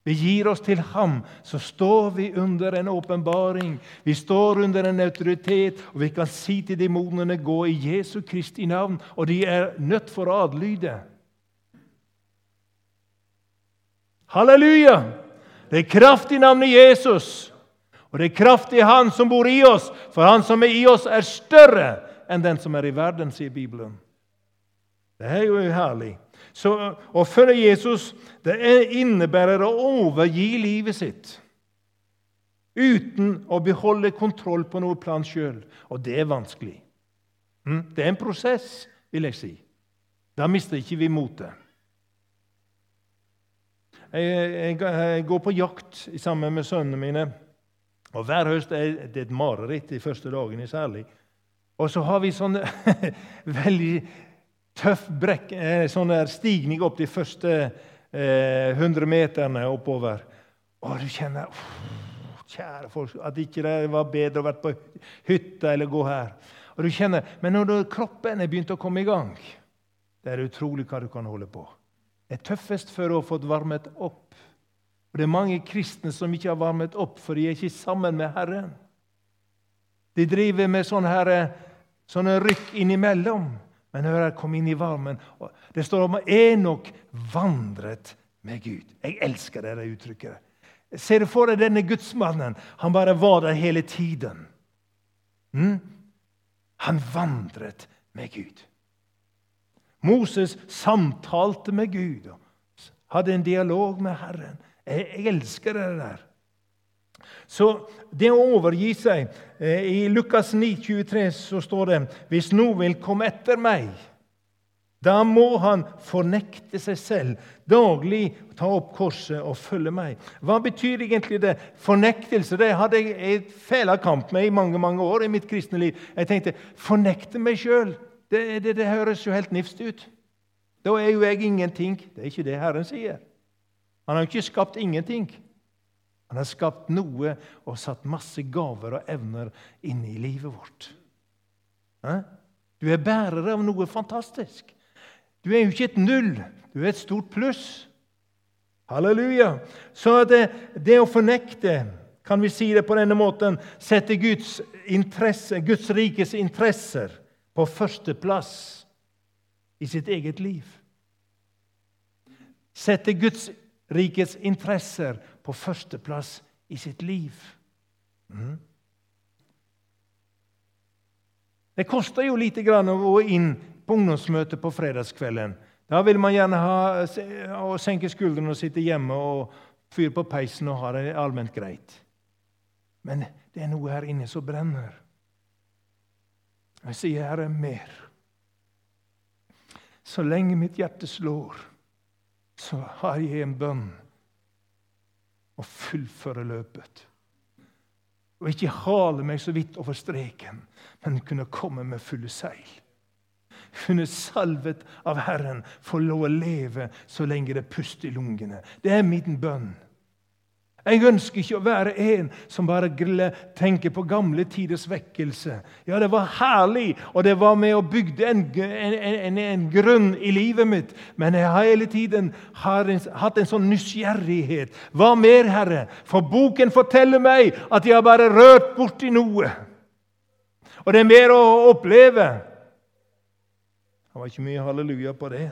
vi gir oss til ham, så står vi under en åpenbaring. Vi står under en autoritet, og vi kan si til demonene 'gå i Jesu Kristi navn', og de er nødt for å adlyde. Halleluja! Det er kraft i navnet Jesus, og det er kraft i Han som bor i oss, for Han som er i oss, er større enn den som er i verden, sier Bibelen. Det er jo herlig. Så Å følge Jesus det innebærer å overgi livet sitt uten å beholde kontroll på noe plan sjøl. Og det er vanskelig. Mm, det er en prosess, vil jeg si. Da mister ikke vi motet. Jeg, går på jakt sammen med sønnene mine. Og Hver høst er det et mareritt de første dagene særlig. Og så har vi sånne veldig tøff brekk, eh, sånn der stigning opp de første eh, 100 meterne oppover. Og du kjenner Kjære folk, at ikke det var bedre å være på hytta eller gå her. Og du kjenner, Men når kroppen er begynt å komme i gang, det er utrolig hva du kan holde på. Det er tøffest før du har fått varmet opp. Og Det er mange kristne som ikke har varmet opp, for de er ikke sammen med Herren. De driver med sånne, her, sånne rykk innimellom. Men hør her, kom inn i varmen. Det står om at Enok vandret med Gud. Jeg elsker det uttrykket. Ser du for deg denne gudsmannen? Han bare var der hele tiden. Mm? Han vandret med Gud. Moses samtalte med Gud og hadde en dialog med Herren. Jeg elsker det der. Så det å overgi seg eh, I Lukas 9, 23 så står det hvis noen vil komme etter meg, da må han fornekte seg selv, daglig ta opp korset og følge meg. Hva betyr egentlig det? Fornektelse det hadde jeg et fæla kamp med i mange mange år i mitt kristne liv. Jeg tenkte fornekte meg sjøl. Det, det, det, høres jo helt nifst ut. Da er jo jeg ingenting. Det er ikke det Herren sier. Han har jo ikke skapt ingenting. Han har skapt noe og satt masse gaver og evner inne i livet vårt. Du er bærer av noe fantastisk. Du er jo ikke et null, du er et stort pluss. Halleluja. Så det, det å fornekte, kan vi si det på denne måten, sette Guds, interesse, Guds rikes interesser på førsteplass i sitt eget liv. Sette Guds rikets interesser på førsteplass i sitt liv. Mm. Det koster jo lite grann å gå inn på ungdomsmøtet på fredagskvelden. Da vil man gjerne ha, å senke skuldrene og sitte hjemme og fyre på peisen og ha det allment greit. Men det er noe her inne som brenner. Jeg sier, 'Herre, mer'. Så lenge mitt hjerte slår, så har jeg en bønn å fullføre løpet. Og ikke hale meg så vidt over streken, men kunne komme med fulle seil. Kunne salvet av Herren få lov å leve så lenge det puster i lungene. Det er min bønn. Jeg ønsker ikke å være en som bare tenker på gamle tiders vekkelse. Ja, det var herlig, og det var med og bygde en, en, en, en grunn i livet mitt. Men jeg har hele tiden har hatt en sånn nysgjerrighet. Hva mer, Herre? For boken forteller meg at jeg har bare rørt borti noe. Og det er mer å oppleve. Det var ikke mye halleluja på det.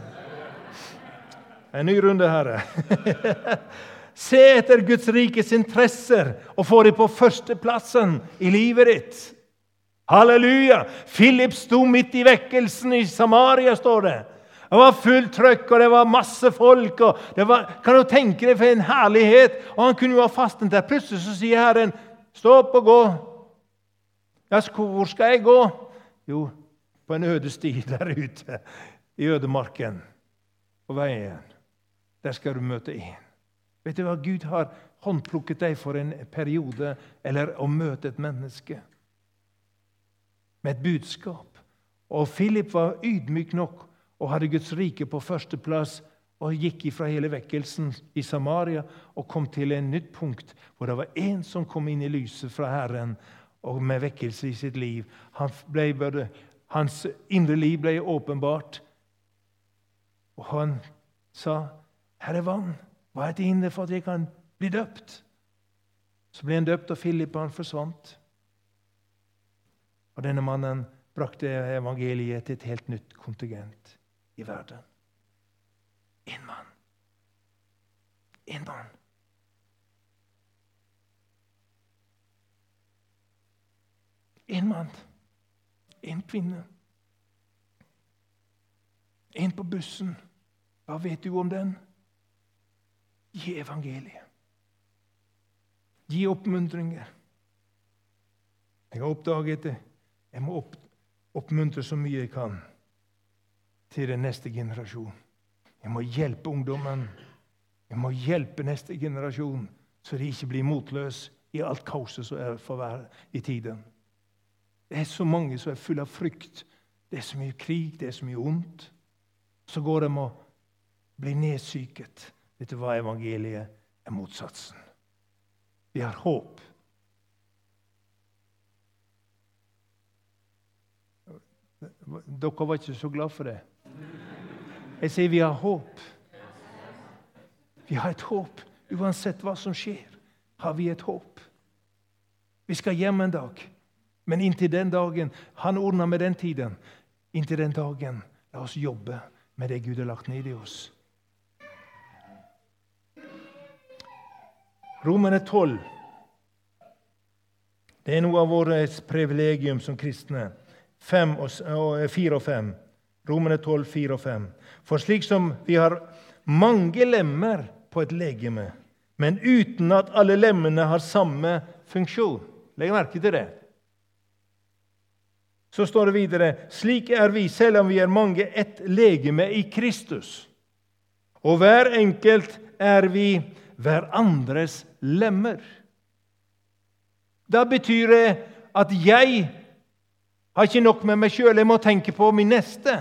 En ny runde, Herre. Se etter Guds rikes interesser og få dem på førsteplassen i livet ditt. Halleluja! Philip sto midt i vekkelsen i Samaria, står det. Det var fullt trøkk, og det var masse folk. var, Kan du tenke deg for en herlighet? Og Han kunne jo ha fastet der. Plutselig så sier Herren, 'Stå opp og gå.' Ja, hvor skal jeg gå? Jo, på en øde sti der ute i ødemarken. På veien. Der skal du møte en. Vet du hva? Gud har håndplukket deg for en periode eller å møte et menneske med et budskap. Og Philip var ydmyk nok og hadde Guds rike på førsteplass og gikk ifra hele vekkelsen i Samaria og kom til en nytt punkt hvor det var én som kom inn i lyset fra Herren og med vekkelse i sitt liv. Han ble, hans indre liv ble åpenbart, og han sa, 'Her er vann.' Hva er til hinder for at jeg kan bli døpt? Så ble han døpt, og Philip han forsvant. Og denne mannen brakte evangeliet til et helt nytt kontingent i verden. Én mann. Én mann. En mann. En kvinne. En på bussen. Hva vet du om den? Gi evangeliet. Gi oppmuntringer. Jeg har oppdaget det. Jeg må opp, oppmuntre så mye jeg kan til den neste generasjon. Jeg må hjelpe ungdommen. Jeg må hjelpe neste generasjon, så de ikke blir motløse i alt kaoset som er for hver i tiden. Det er så mange som er fulle av frykt. Det er så mye krig, det er så mye ondt. Så går de og blir nedsyket. Vet du hva evangeliet er motsatsen? Vi har håp. Dere var ikke så glad for det. Jeg sier vi har håp. Vi har et håp. Uansett hva som skjer, har vi et håp. Vi skal hjem en dag, men inntil den dagen Han ordna med den tiden. Inntil den dagen, la oss jobbe med det Gud har lagt ned i oss. Romerne 12. Det er noe av vårt privilegium som kristne. 4 og 5. Romerne 12, 4 og 5. For slik som vi har mange lemmer på et legeme, men uten at alle lemmene har samme funksjon Legg merke til det. Så står det videre slik er vi, selv om vi er mange, ett legeme i Kristus. Og hver enkelt er vi hverandres lemmer. Da betyr det at jeg har ikke nok med meg sjøl, jeg må tenke på min neste.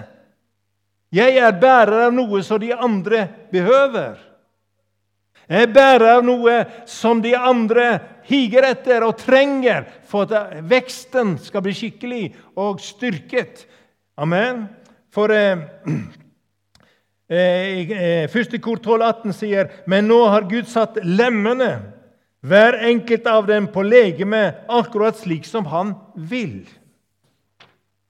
Jeg er bærer av noe som de andre behøver. Jeg er bærer av noe som de andre higer etter og trenger for at veksten skal bli skikkelig og styrket. Amen. For eh, Første kor 12,18 sier Men nå har Gud satt lemmene, hver enkelt av dem, på legemet akkurat slik som han vil.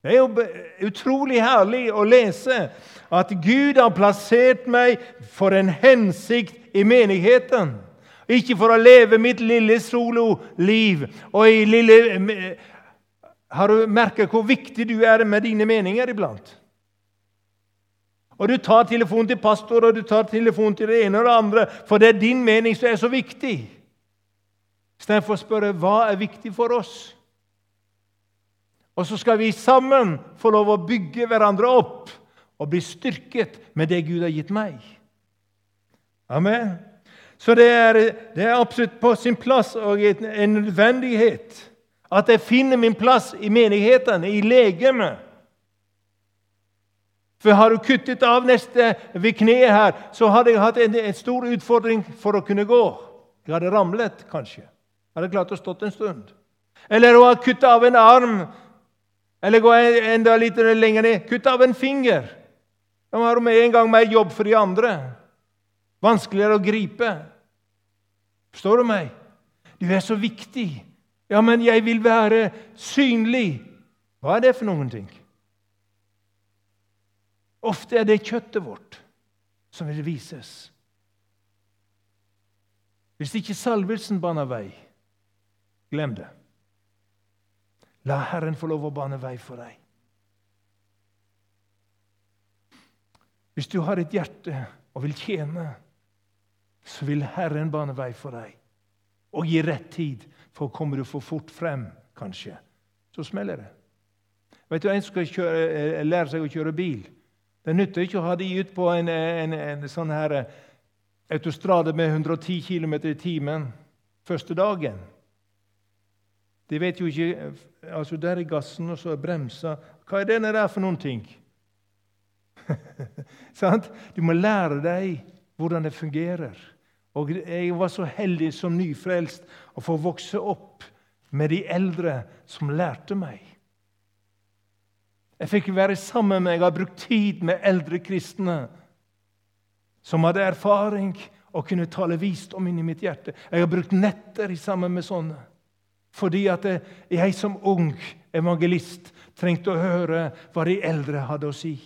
Det er jo utrolig herlig å lese at Gud har plassert meg for en hensikt i menigheten. Ikke for å leve mitt lille sololiv. Lille Har du merket hvor viktig du er med dine meninger iblant? Og Du tar telefonen til pastor og du tar telefonen til det ene og det andre, for det er din mening som er så viktig. Istedenfor å spørre hva er viktig for oss. Og så skal vi sammen få lov å bygge hverandre opp og bli styrket med det Gud har gitt meg. Amen. Så det er, det er absolutt på sin plass og en nødvendighet at jeg finner min plass i menigheten, i legemet. For har du kuttet av neste ved kneet her, så hadde jeg hatt en, en, stor utfordring for å kunne gå. Jeg hadde ramlet, kanskje. Jeg hadde klart å stått en stund. Eller å ha kuttet av en arm, eller gå enda litt lenger ned. Kutt av en finger. Da har du med en gang mer jobb for de andre. Vanskeligere å gripe. Forstår du meg? Du er så viktig. Ja, men jeg vil være synlig. Hva er det for noen ting? Ofte er det kjøttet vårt som vil vises. Hvis ikke salvelsen baner vei, glem det. La Herren få lov å bane vei for deg. Hvis du har et hjerte og vil tjene, så vil Herren bane vei for deg og gi rett tid. For kommer du for fort frem, kanskje, så smeller det. Vet du, En skal kjøre, eh, lære seg å kjøre bil. Det nytter ikke å ha de ut på en, en, en sånn her eh, autostrade med 110 km i timen første dagen. De vet jo ikke eh, altså Der er gassen, og så er bremsa. Hva er det der for noen ting? du må lære deg hvordan det fungerer. Og Jeg var så heldig som nyfrelst å få vokse opp med de eldre som lærte meg. Jeg fikk være sammen med Jeg har brukt tid med eldre kristne som hadde erfaring og kunne tale visdom inn i mitt hjerte. Jeg har brukt netter sammen med sånne. Fordi at jeg som ung evangelist trengte å høre hva de eldre hadde å si.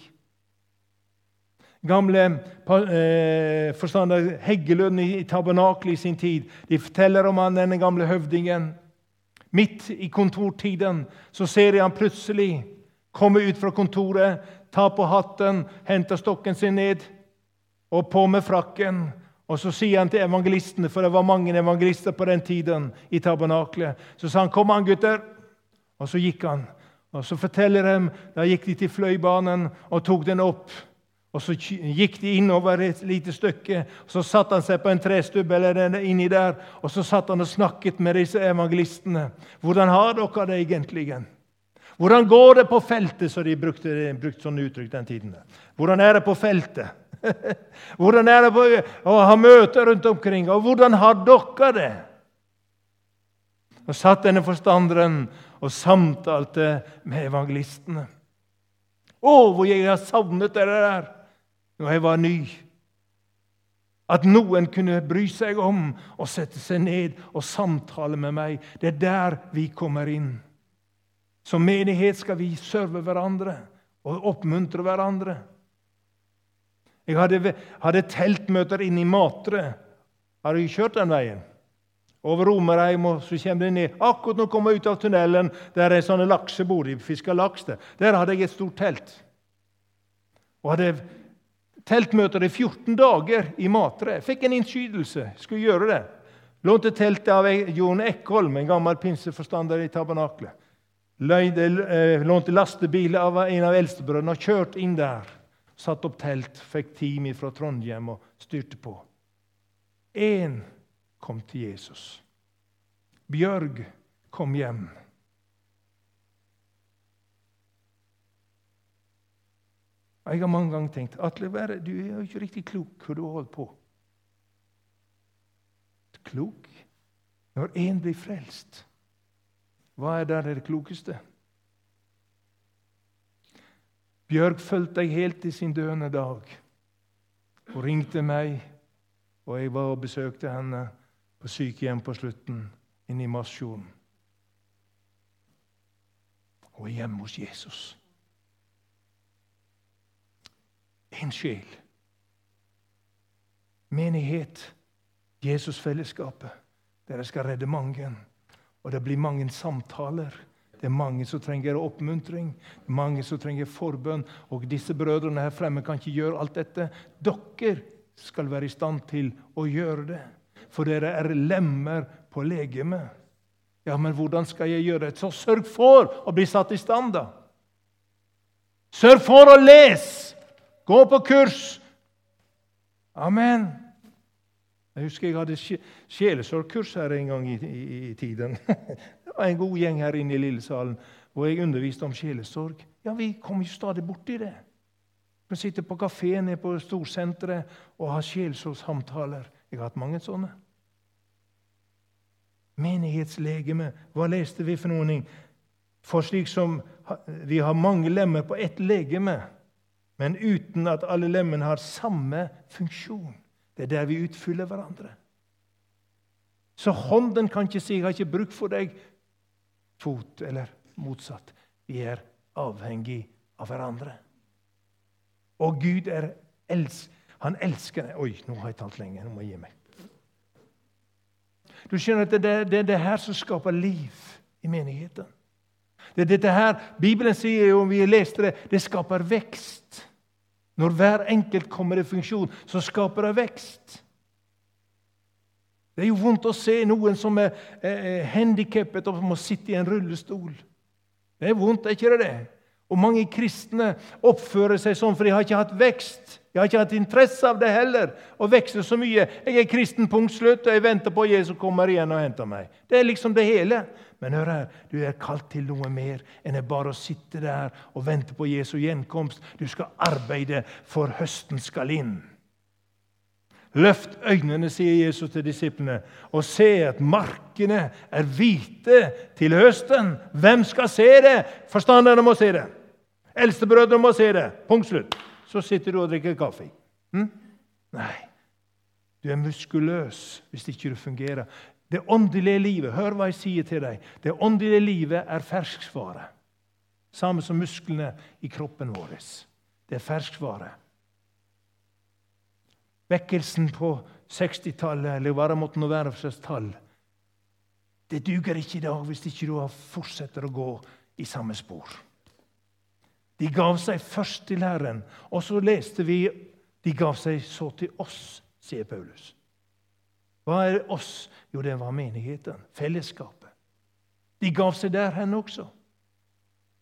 Gamle eh, forstander Heggelund i, tabernakelet i sin tid de forteller om han, denne gamle høvdingen. Midt i kontortiden så ser jeg han plutselig komme ut fra kontoret, ta på hatten, hente stokken sin ned og på med frakken og Så sier han til evangelistene, for det var mange evangelister på den tiden, i tabernaklet, så sa han, 'Kom an, gutter.' Og så gikk han. Og Så forteller de, da gikk de til fløibanen og tok den opp. Og Så gikk de innover et lite stykke. og Så satte han seg på en trestubbe eller inni der, og så satt han og snakket med disse evangelistene. 'Hvordan har dere det egentlig?' Hvordan går det på feltet? Så de brukte, brukte sånne uttrykk den tiden. Hvordan er det på feltet? Hvordan er det å ha møter rundt omkring? Og hvordan har dere det? Og satt denne forstanderen og samtalte med evangelistene. Å, hvor jeg har savnet dere der når jeg var ny. At noen kunne bry seg om å sette seg ned og samtale med meg. Det er der vi kommer inn. Som menighet skal vi serve hverandre og oppmuntre hverandre. Jeg hadde, hadde teltmøter inne i Matre. Har du kjørt den veien? Over Romerheim, og så kommer du ned. Akkurat når du kommer ut av tunnelen, der er sånne laksebord. De fisker laks der. Der hadde jeg et stort telt. Og hadde teltmøter i 14 dager i Matre. Fikk en innskytelse. Skulle gjøre det. Lånte teltet av Jon Eckholm, en gammel pinseforstander i tabernaklet. Eh, lånte lastebil av en av eldstebrødrene og kjørte inn der satt opp telt, fikk team fra Trondheim og styrte på. Én kom til Jesus. Bjørg kom hjem. Jeg har mange ganger tenkt Atle, du er jo ikke riktig klok hva du holder på. Klok? Når én blir frelst, hva er der det klokeste? Bjørg fulgte deg helt til sin døende dag. Hun ringte meg, og jeg var og besøkte henne på sykehjem på slutten, inne i Masfjorden. Hun er hjemme hos Jesus. En sjel. Menighet. Jesusfellesskapet. Dere skal redde mange. Og det blir mange samtaler. Det er mange som trenger oppmuntring, mange som trenger forbønn. Og disse brødrene her fremme kan ikke gjøre alt dette. Dere skal være i stand til å gjøre det. For dere er lemmer på legemet. Ja, men hvordan skal jeg gjøre det? Så sørg for å bli satt i stand, da. Sørg for å lese! Gå på kurs! Amen. Jeg husker jeg hadde sjelesorgkurs her en gang i, i, i, tiden. Det var en god gjeng her inne i Lillesalen hvor jeg underviste om sjelesorg. Ja, Vi kom jo stadig borti det. Vi sitter på kafé nede på storsenteret og har sjelesorgsamtaler. Jeg har hatt mange sånne. Menighetslegeme. Hva leste vi for noen? For slik som vi har mange lemmer på ett legeme, men uten at alle lemmene har samme funksjon. Det er der vi utfyller hverandre. Så hånden kan ikke si 'jeg har ikke bruk for deg', fot, eller motsatt. Vi er avhengig av hverandre. Og Gud er els han elsker deg. Oi, nå har jeg talt lenge. Nå må jeg gi meg. Du skjønner at Det er det, det her som skaper liv i menigheten. Det er dette her, Bibelen sier om vi leste det, det skaper vekst. Når hver enkelt kommer i funksjon, så skaper det vekst. Det er jo vondt å se noen som er, eh, handikappet og må sitte i en rullestol. Det er vondt, er ikke det det? Og mange kristne oppfører seg sånn, for de har ikke hatt vekst. De har ikke hatt interesse av det heller, å vekse så mye. Jeg er kristen, punkt slutt, og jeg venter på at Jesus kommer igjen og henter meg. Det er liksom det hele. Men hør her, du er kalt til noe mer enn bare å sitte der og vente på Jesu gjenkomst. Du skal arbeide, for høsten skal inn. Løft øynene, sier Jesus til disiplene, og se at markene er hvite til høsten. Hvem skal se det? Forstanderne må se det. Eldstebrødrene må se det. Punkt slutt. Så sitter du og drikker kaffe. Hm? Nei. Du er muskuløs hvis ikke du fungerer. Det åndelige livet hør hva jeg sier til deg, det åndelige livet er ferskvare. Samme som musklene i kroppen vår. Det er ferskvare. Vekkelsen på 60-tallet, eller hva det måtte nå være for slags tall, det duger ikke i dag hvis ikke du fortsetter å gå i samme spor. De gav seg først til Herren, og så leste vi de gav seg så til oss, sier Paulus. Hva er oss? Jo, det var menigheten, fellesskapet. De gav seg der hen også.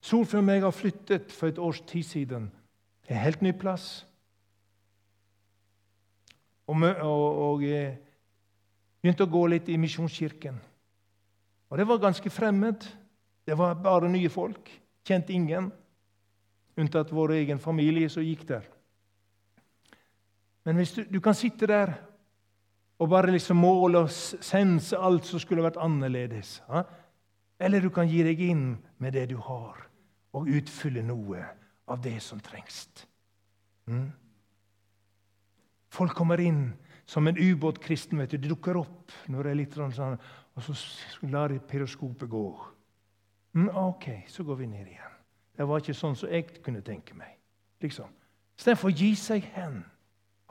Solfrid og meg har flyttet for et års tid siden til en helt ny plass. Og, og, og eh, begynte å gå litt i Misjonskirken. Og det var ganske fremmed. Det var bare nye folk. Kjente ingen, unntatt vår egen familie som gikk der. Men hvis du, du kan sitte der og bare liksom måle og sense alt som skulle vært annerledes. Ja? Eller du kan gi deg inn med det du har, og utfylle noe av det som trengs. Mm? Folk kommer inn som en ubåtkristen. De dukker opp når det er litt sånn, og så lar de peroskopet gå. Mm, OK, så går vi ned igjen. Det var ikke sånn som jeg kunne tenke meg. Liksom. Istedenfor å gi seg hen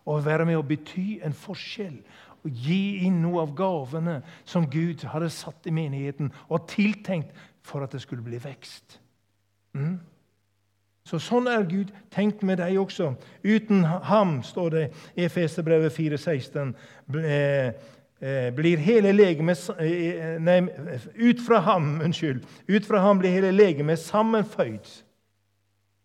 og være med å bety en forskjell. Og gi inn noe av gavene som Gud hadde satt i menigheten og tiltenkt for at det skulle bli vekst. Mm? Så Sånn er Gud tenkt med deg også. Uten ham, står det i Efeserbrevet 4,16, eh, blir hele legemet eh, Nei, ut fra ham, unnskyld. Ut fra ham blir hele legemet sammenføyd.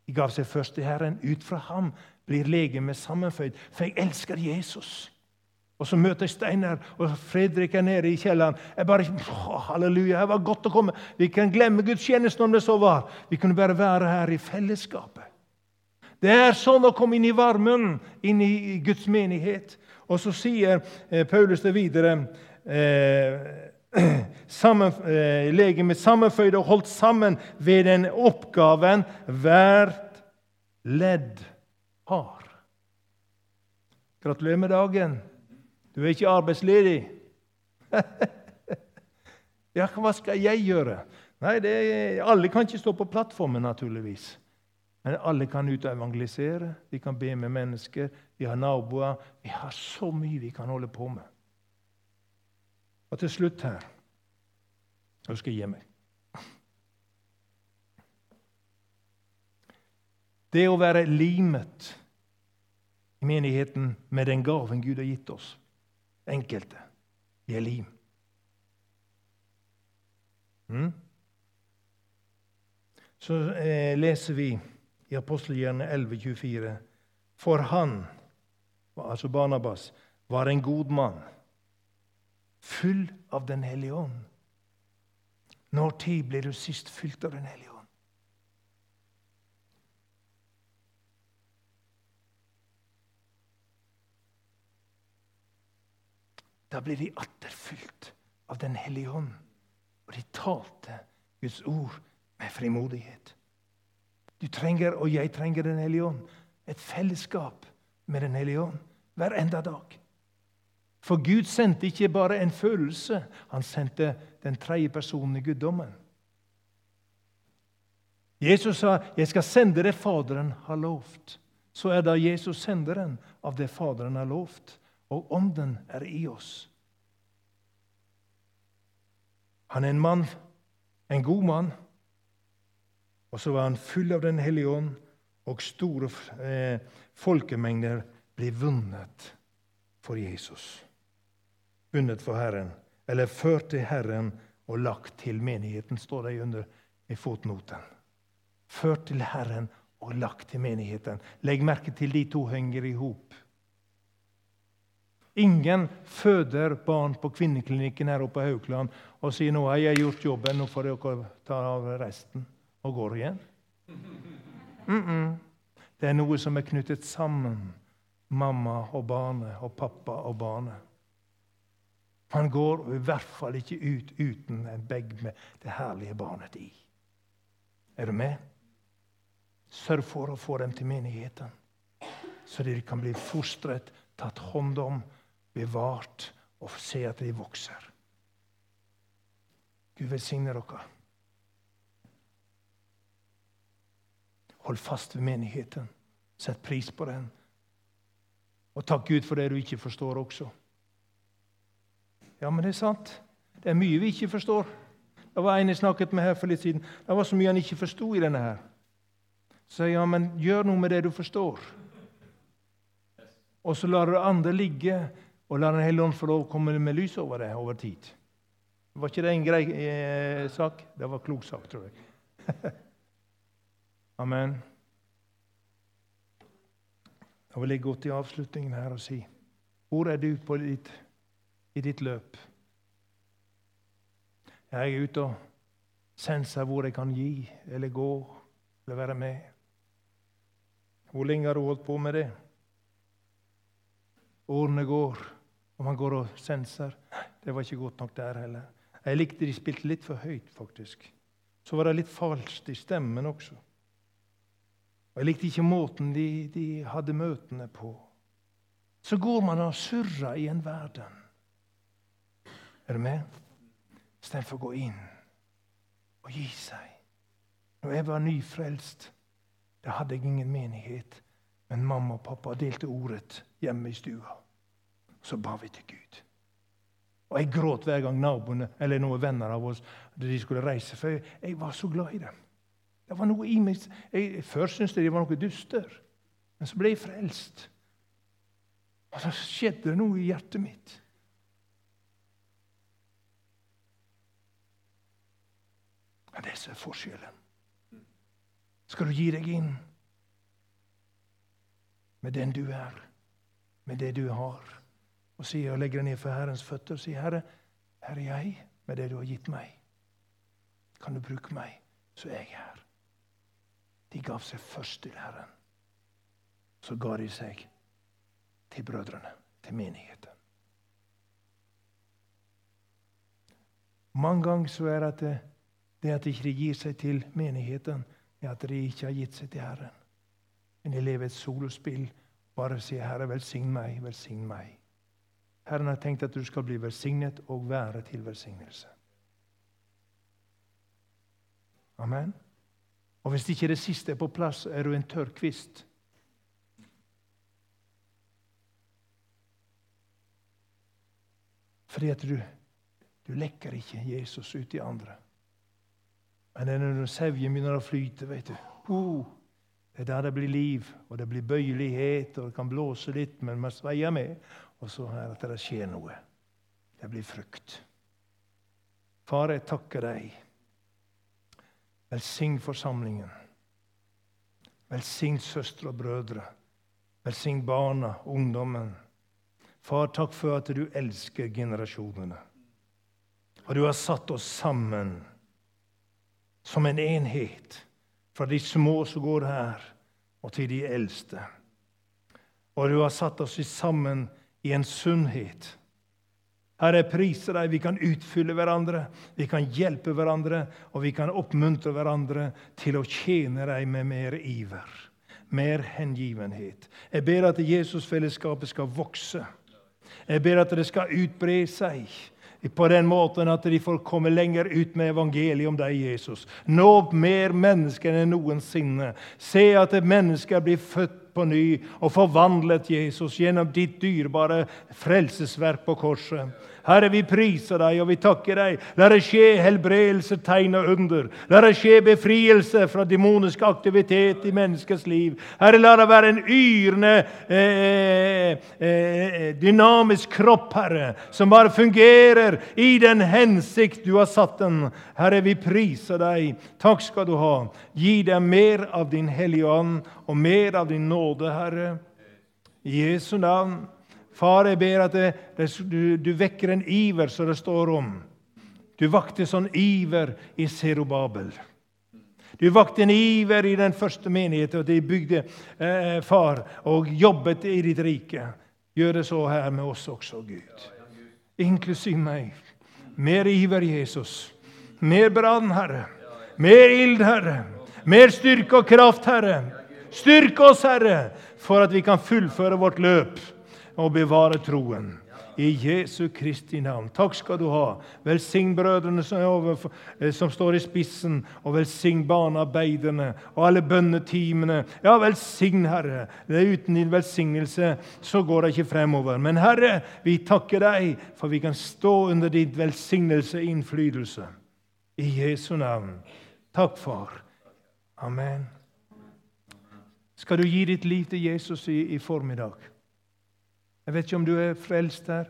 De gav seg først til Herren. Ut fra ham blir legemet sammenføyd. For jeg elsker Jesus. Og så møter jeg Steinar og Fredrik er nede i kjelleren. Jeg bare, halleluja, det var godt å komme. Vi kan glemme gudstjenesten om det så var. Vi kunne bare være her i fellesskapet. Det er sånn å komme inn i varmen, inn i Guds menighet. Og så sier eh, Paulus det videre eh, sammen, eh, legemet sammenføyd og holdt sammen ved den oppgaven hvert ledd har. Gratulerer med dagen. Du er ikke arbeidsledig. ja, hva skal jeg gjøre? Nei, er, Alle kan ikke stå på plattformen, naturligvis. Men alle kan ut og evangelisere, vi kan be med mennesker, vi har naboer. Vi har så mye vi kan holde på med. Og til slutt her Nå skal jeg gi meg. Det å være limet i menigheten med den gaven Gud har gitt oss. Enkelte. Vi er lim. Mm? Så eh, leser vi i apostelgjerne 11,24. For han, altså Barnabas, var en god mann, full av Den hellige ånd. Når tid ble du sist fylt av Den hellige ånd? Da ble de atter fylt av Den hellige ånd, og de talte Guds ord med frimodighet. Du trenger, og jeg trenger, Den hellige ånd. Et fellesskap med Den hellige ånd hver enda dag. For Gud sendte ikke bare en følelse, han sendte den tredje personen i guddommen. Jesus sa, 'Jeg skal sende det Faderen har lovt'. Så er da Jesus senderen av det Faderen har lovt, og Ånden er i oss. Han er en mann, en god mann, og så var han full av Den hellige ånd, og store eh, folkemengder ble vunnet for Jesus. Vunnet for Herren, eller ført til Herren og lagt til menigheten, står det under i fotnoten. Ført til Herren og lagt til menigheten. Legg merke til de to henger i hop. Ingen føder barn på kvinneklinikken her oppe på Haukeland og sier nå har jeg gjort jobben, nå får dere ta av resten og går igjen. Mm -mm. Det er noe som er knyttet sammen. Mamma og barnet og pappa og barnet. Han går i hvert fall ikke ut uten en bag med det herlige barnet i. Er du med? Sørg for å få dem til menigheten, så de kan bli fostret, tatt hånd om, bevart og se at de vokser. Gud velsigne dere. Hold fast ved menigheten. Sett pris på den. Og takk Gud for det du ikke forstår også. Ja, men det er sant. Det er mye vi ikke forstår. Det var en jeg snakket med her for litt siden. Det var så mye han ikke forsto i denne her. Så ja, men gjør noe med det du forstår. Og så lar du andre ligge, og lar Den hellige ånd få lov å komme med lys over det over tid. Var ikke det en grei eh, sak? Det var klok sak, tror jeg. Amen. Da vil jeg gå til avslutningen her og si Hvor er du ditt, i ditt løp? Jeg er ute og senser hvor jeg kan gi eller gå eller være med. Hvor lenge har du holdt på med det? Årene går, og man går og senser. Det var ikke godt nok der heller. Jeg likte de spilte litt for høyt, faktisk. Så var det litt falskt i stemmen også. Og Jeg likte ikke måten de, de hadde møtene på. Så går man og surrer i en verden. Er du med? Istedenfor å gå inn og gi seg. Når jeg var nyfrelst, da hadde jeg ingen menighet. Men mamma og pappa delte ordet hjemme i stua. Så ba vi til Gud. Og Jeg gråt hver gang naboene eller noen venner av oss de skulle reise, for jeg var så glad i dem. Det var noe i meg. Jeg, før syntes jeg det var noe dyster, men så ble jeg frelst. Og så skjedde det noe i hjertet mitt. Det er det som er forskjellen. Skal du gi deg inn med den du er, med det du har, og si og legge deg ned for Herrens føtter og si, 'Herre, her er jeg med det du har gitt meg.' Kan du bruke meg, så er jeg her. De gav seg først til Herren. Så ga de seg til brødrene, til menigheten. Mange ganger så er det det at de ikke gir seg til menigheten, er at de ikke har gitt seg til Herren. Men de lever et solospill. Bare sier 'Herre, velsign meg, velsign meg'. Herren har tenkt at du skal bli velsignet og være til velsignelse. Amen. Og hvis ikke det siste er på plass, er du en tørr kvist. Fordi at du, du lekker ikke Jesus ut i andre. Men det er når sevjen begynner å flyte, vet du oh, Det er der det blir liv, og det blir bøyelighet, og det kan blåse litt, men man sveier med. Og så er det at det skjer noe. Det blir frukt. Far, jeg takker deg. Velsign forsamlingen. Velsign søstre og brødre. Velsign barna, ungdommen. Far, takk for at du elsker generasjonene. Og du har satt oss sammen som en enhet. Fra de små som går her, og til de eldste. Og du har satt oss sammen i en sunnhet. Herre, jeg priser deg. Vi kan utfylle hverandre, vi kan hjelpe hverandre, og vi kan oppmuntre hverandre til å tjene deg med mer iver, mer hengivenhet. Jeg ber at Jesusfellesskapet skal vokse. Jeg ber at det skal utbre seg på den måten at de får komme lenger ut med evangeliet om deg, Jesus. Nå mer mennesker enn noensinne. Se at mennesker blir født på ny og forvandlet, Jesus, gjennom ditt dyrebare frelsesverk på korset. Herre, vi priser deg og vi takker deg. La det skje helbredelse, tegn og under. La det skje befrielse fra demonisk aktivitet i menneskets liv. Herre, la det være en yrende, eh, eh, dynamisk kropp, Herre, som bare fungerer i den hensikt du har satt den. Herre, vi priser deg. Takk skal du ha. Gi deg mer av din Hellige Ånd og mer av din nåde, Herre. I Jesu navn. Far, jeg ber at det, det, du, du, vekker en iver som det står om. Du vakte sånn iver i Serobabel. Du vakte en iver i den første menigheten, og de bygde eh, far, og jobbet i ditt rike. Gjør det så her med oss også, Gud. Inklusiv meg. Mer iver, Jesus. Mer brann, Herre. Mer ild, Herre. Mer styrke og kraft, Herre. Styrk oss, Herre, for at vi kan fullføre vårt løp og bevare troen. I Jesu Kristi navn. Takk skal du ha. Velsign brødrene som, eh, som står i spissen, og velsign barnearbeiderne og alle bønnetimene. Ja, velsign, Herre. Det er uten din velsignelse så går det ikke fremover. Men Herre, vi takker deg for vi kan stå under din velsignelse og innflytelse. I Jesu navn. Takk, far. Amen. Skal du gi ditt liv til Jesus i, i formiddag? Jeg vet ikke om du er frelst her,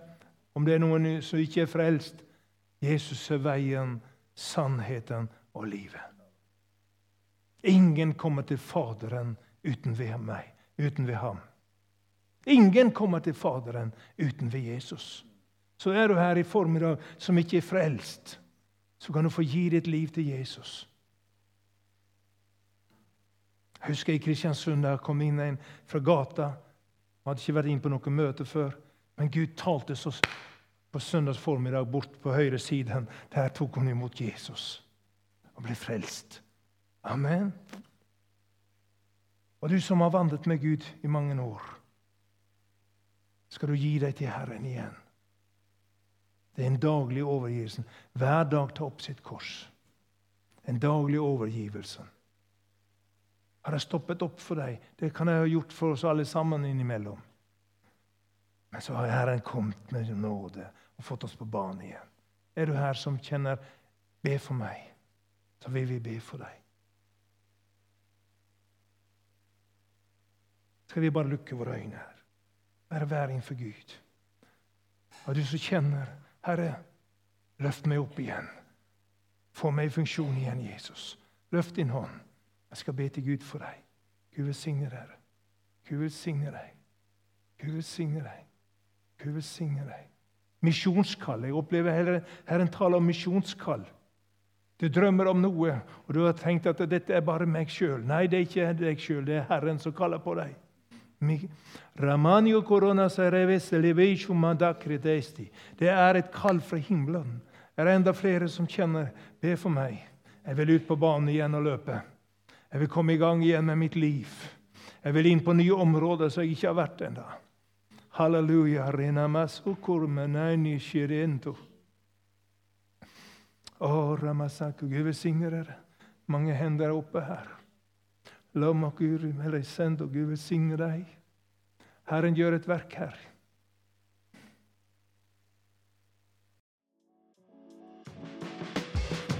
om det er noen som ikke er frelst. Jesus er veien, sannheten og livet. Ingen kommer til Faderen uten ved meg, uten ved ham. Ingen kommer til Faderen uten ved Jesus. Så er du her i formiddag som ikke er frelst, så kan du få gi ditt liv til Jesus. Jeg husker i Kristiansund jeg kom inn en fra gata hadde ikke vært inn på noe møte før. Men Gud talte så på søndags formiddag bort på høyre siden. Der tok hun imot Jesus og ble frelst. Amen. Og du som har vandret med Gud i mange år, skal du gi deg til Herren igjen. Det er en daglig overgivelse. Hver dag ta opp sitt kors. En daglig overgivelse. Har jeg stoppet opp for deg? Det kan jeg ha gjort for oss alle sammen innimellom. Men så har Herren kommet med nåde og fått oss på banen igjen. Er du her som kjenner 'be for meg', så vil vi be for deg. Skal vi bare lukke våre øyne her? Bare være innenfor Gud. Og du som kjenner 'Herre, løft meg opp igjen'. Få meg i funksjon igjen, Jesus. Løft din hånd. Jeg skal be til Gud for deg. Gud velsigne deg. Gud velsigne deg. Gud velsigne deg. Gud velsigne deg. Misjonskall. Jeg opplever heller Herren taler om misjonskall. Du drømmer om noe, og du har tenkt at dette er bare meg sjøl. Nei, det er ikke deg sjøl. Det er Herren som kaller på deg. Det er et kall fra himmelen. Det Er enda flere som kjenner Be for meg. Jeg vil ut på banen igjen og løpe. Jeg vil komme i gang igjen med mitt liv. Jeg vil inn på nye områder som jeg ikke har vært ennå. Halleluja. Gud velsigne dere. Mange hender oppe her. Gud velsigne deg. Herren gjør et verk her.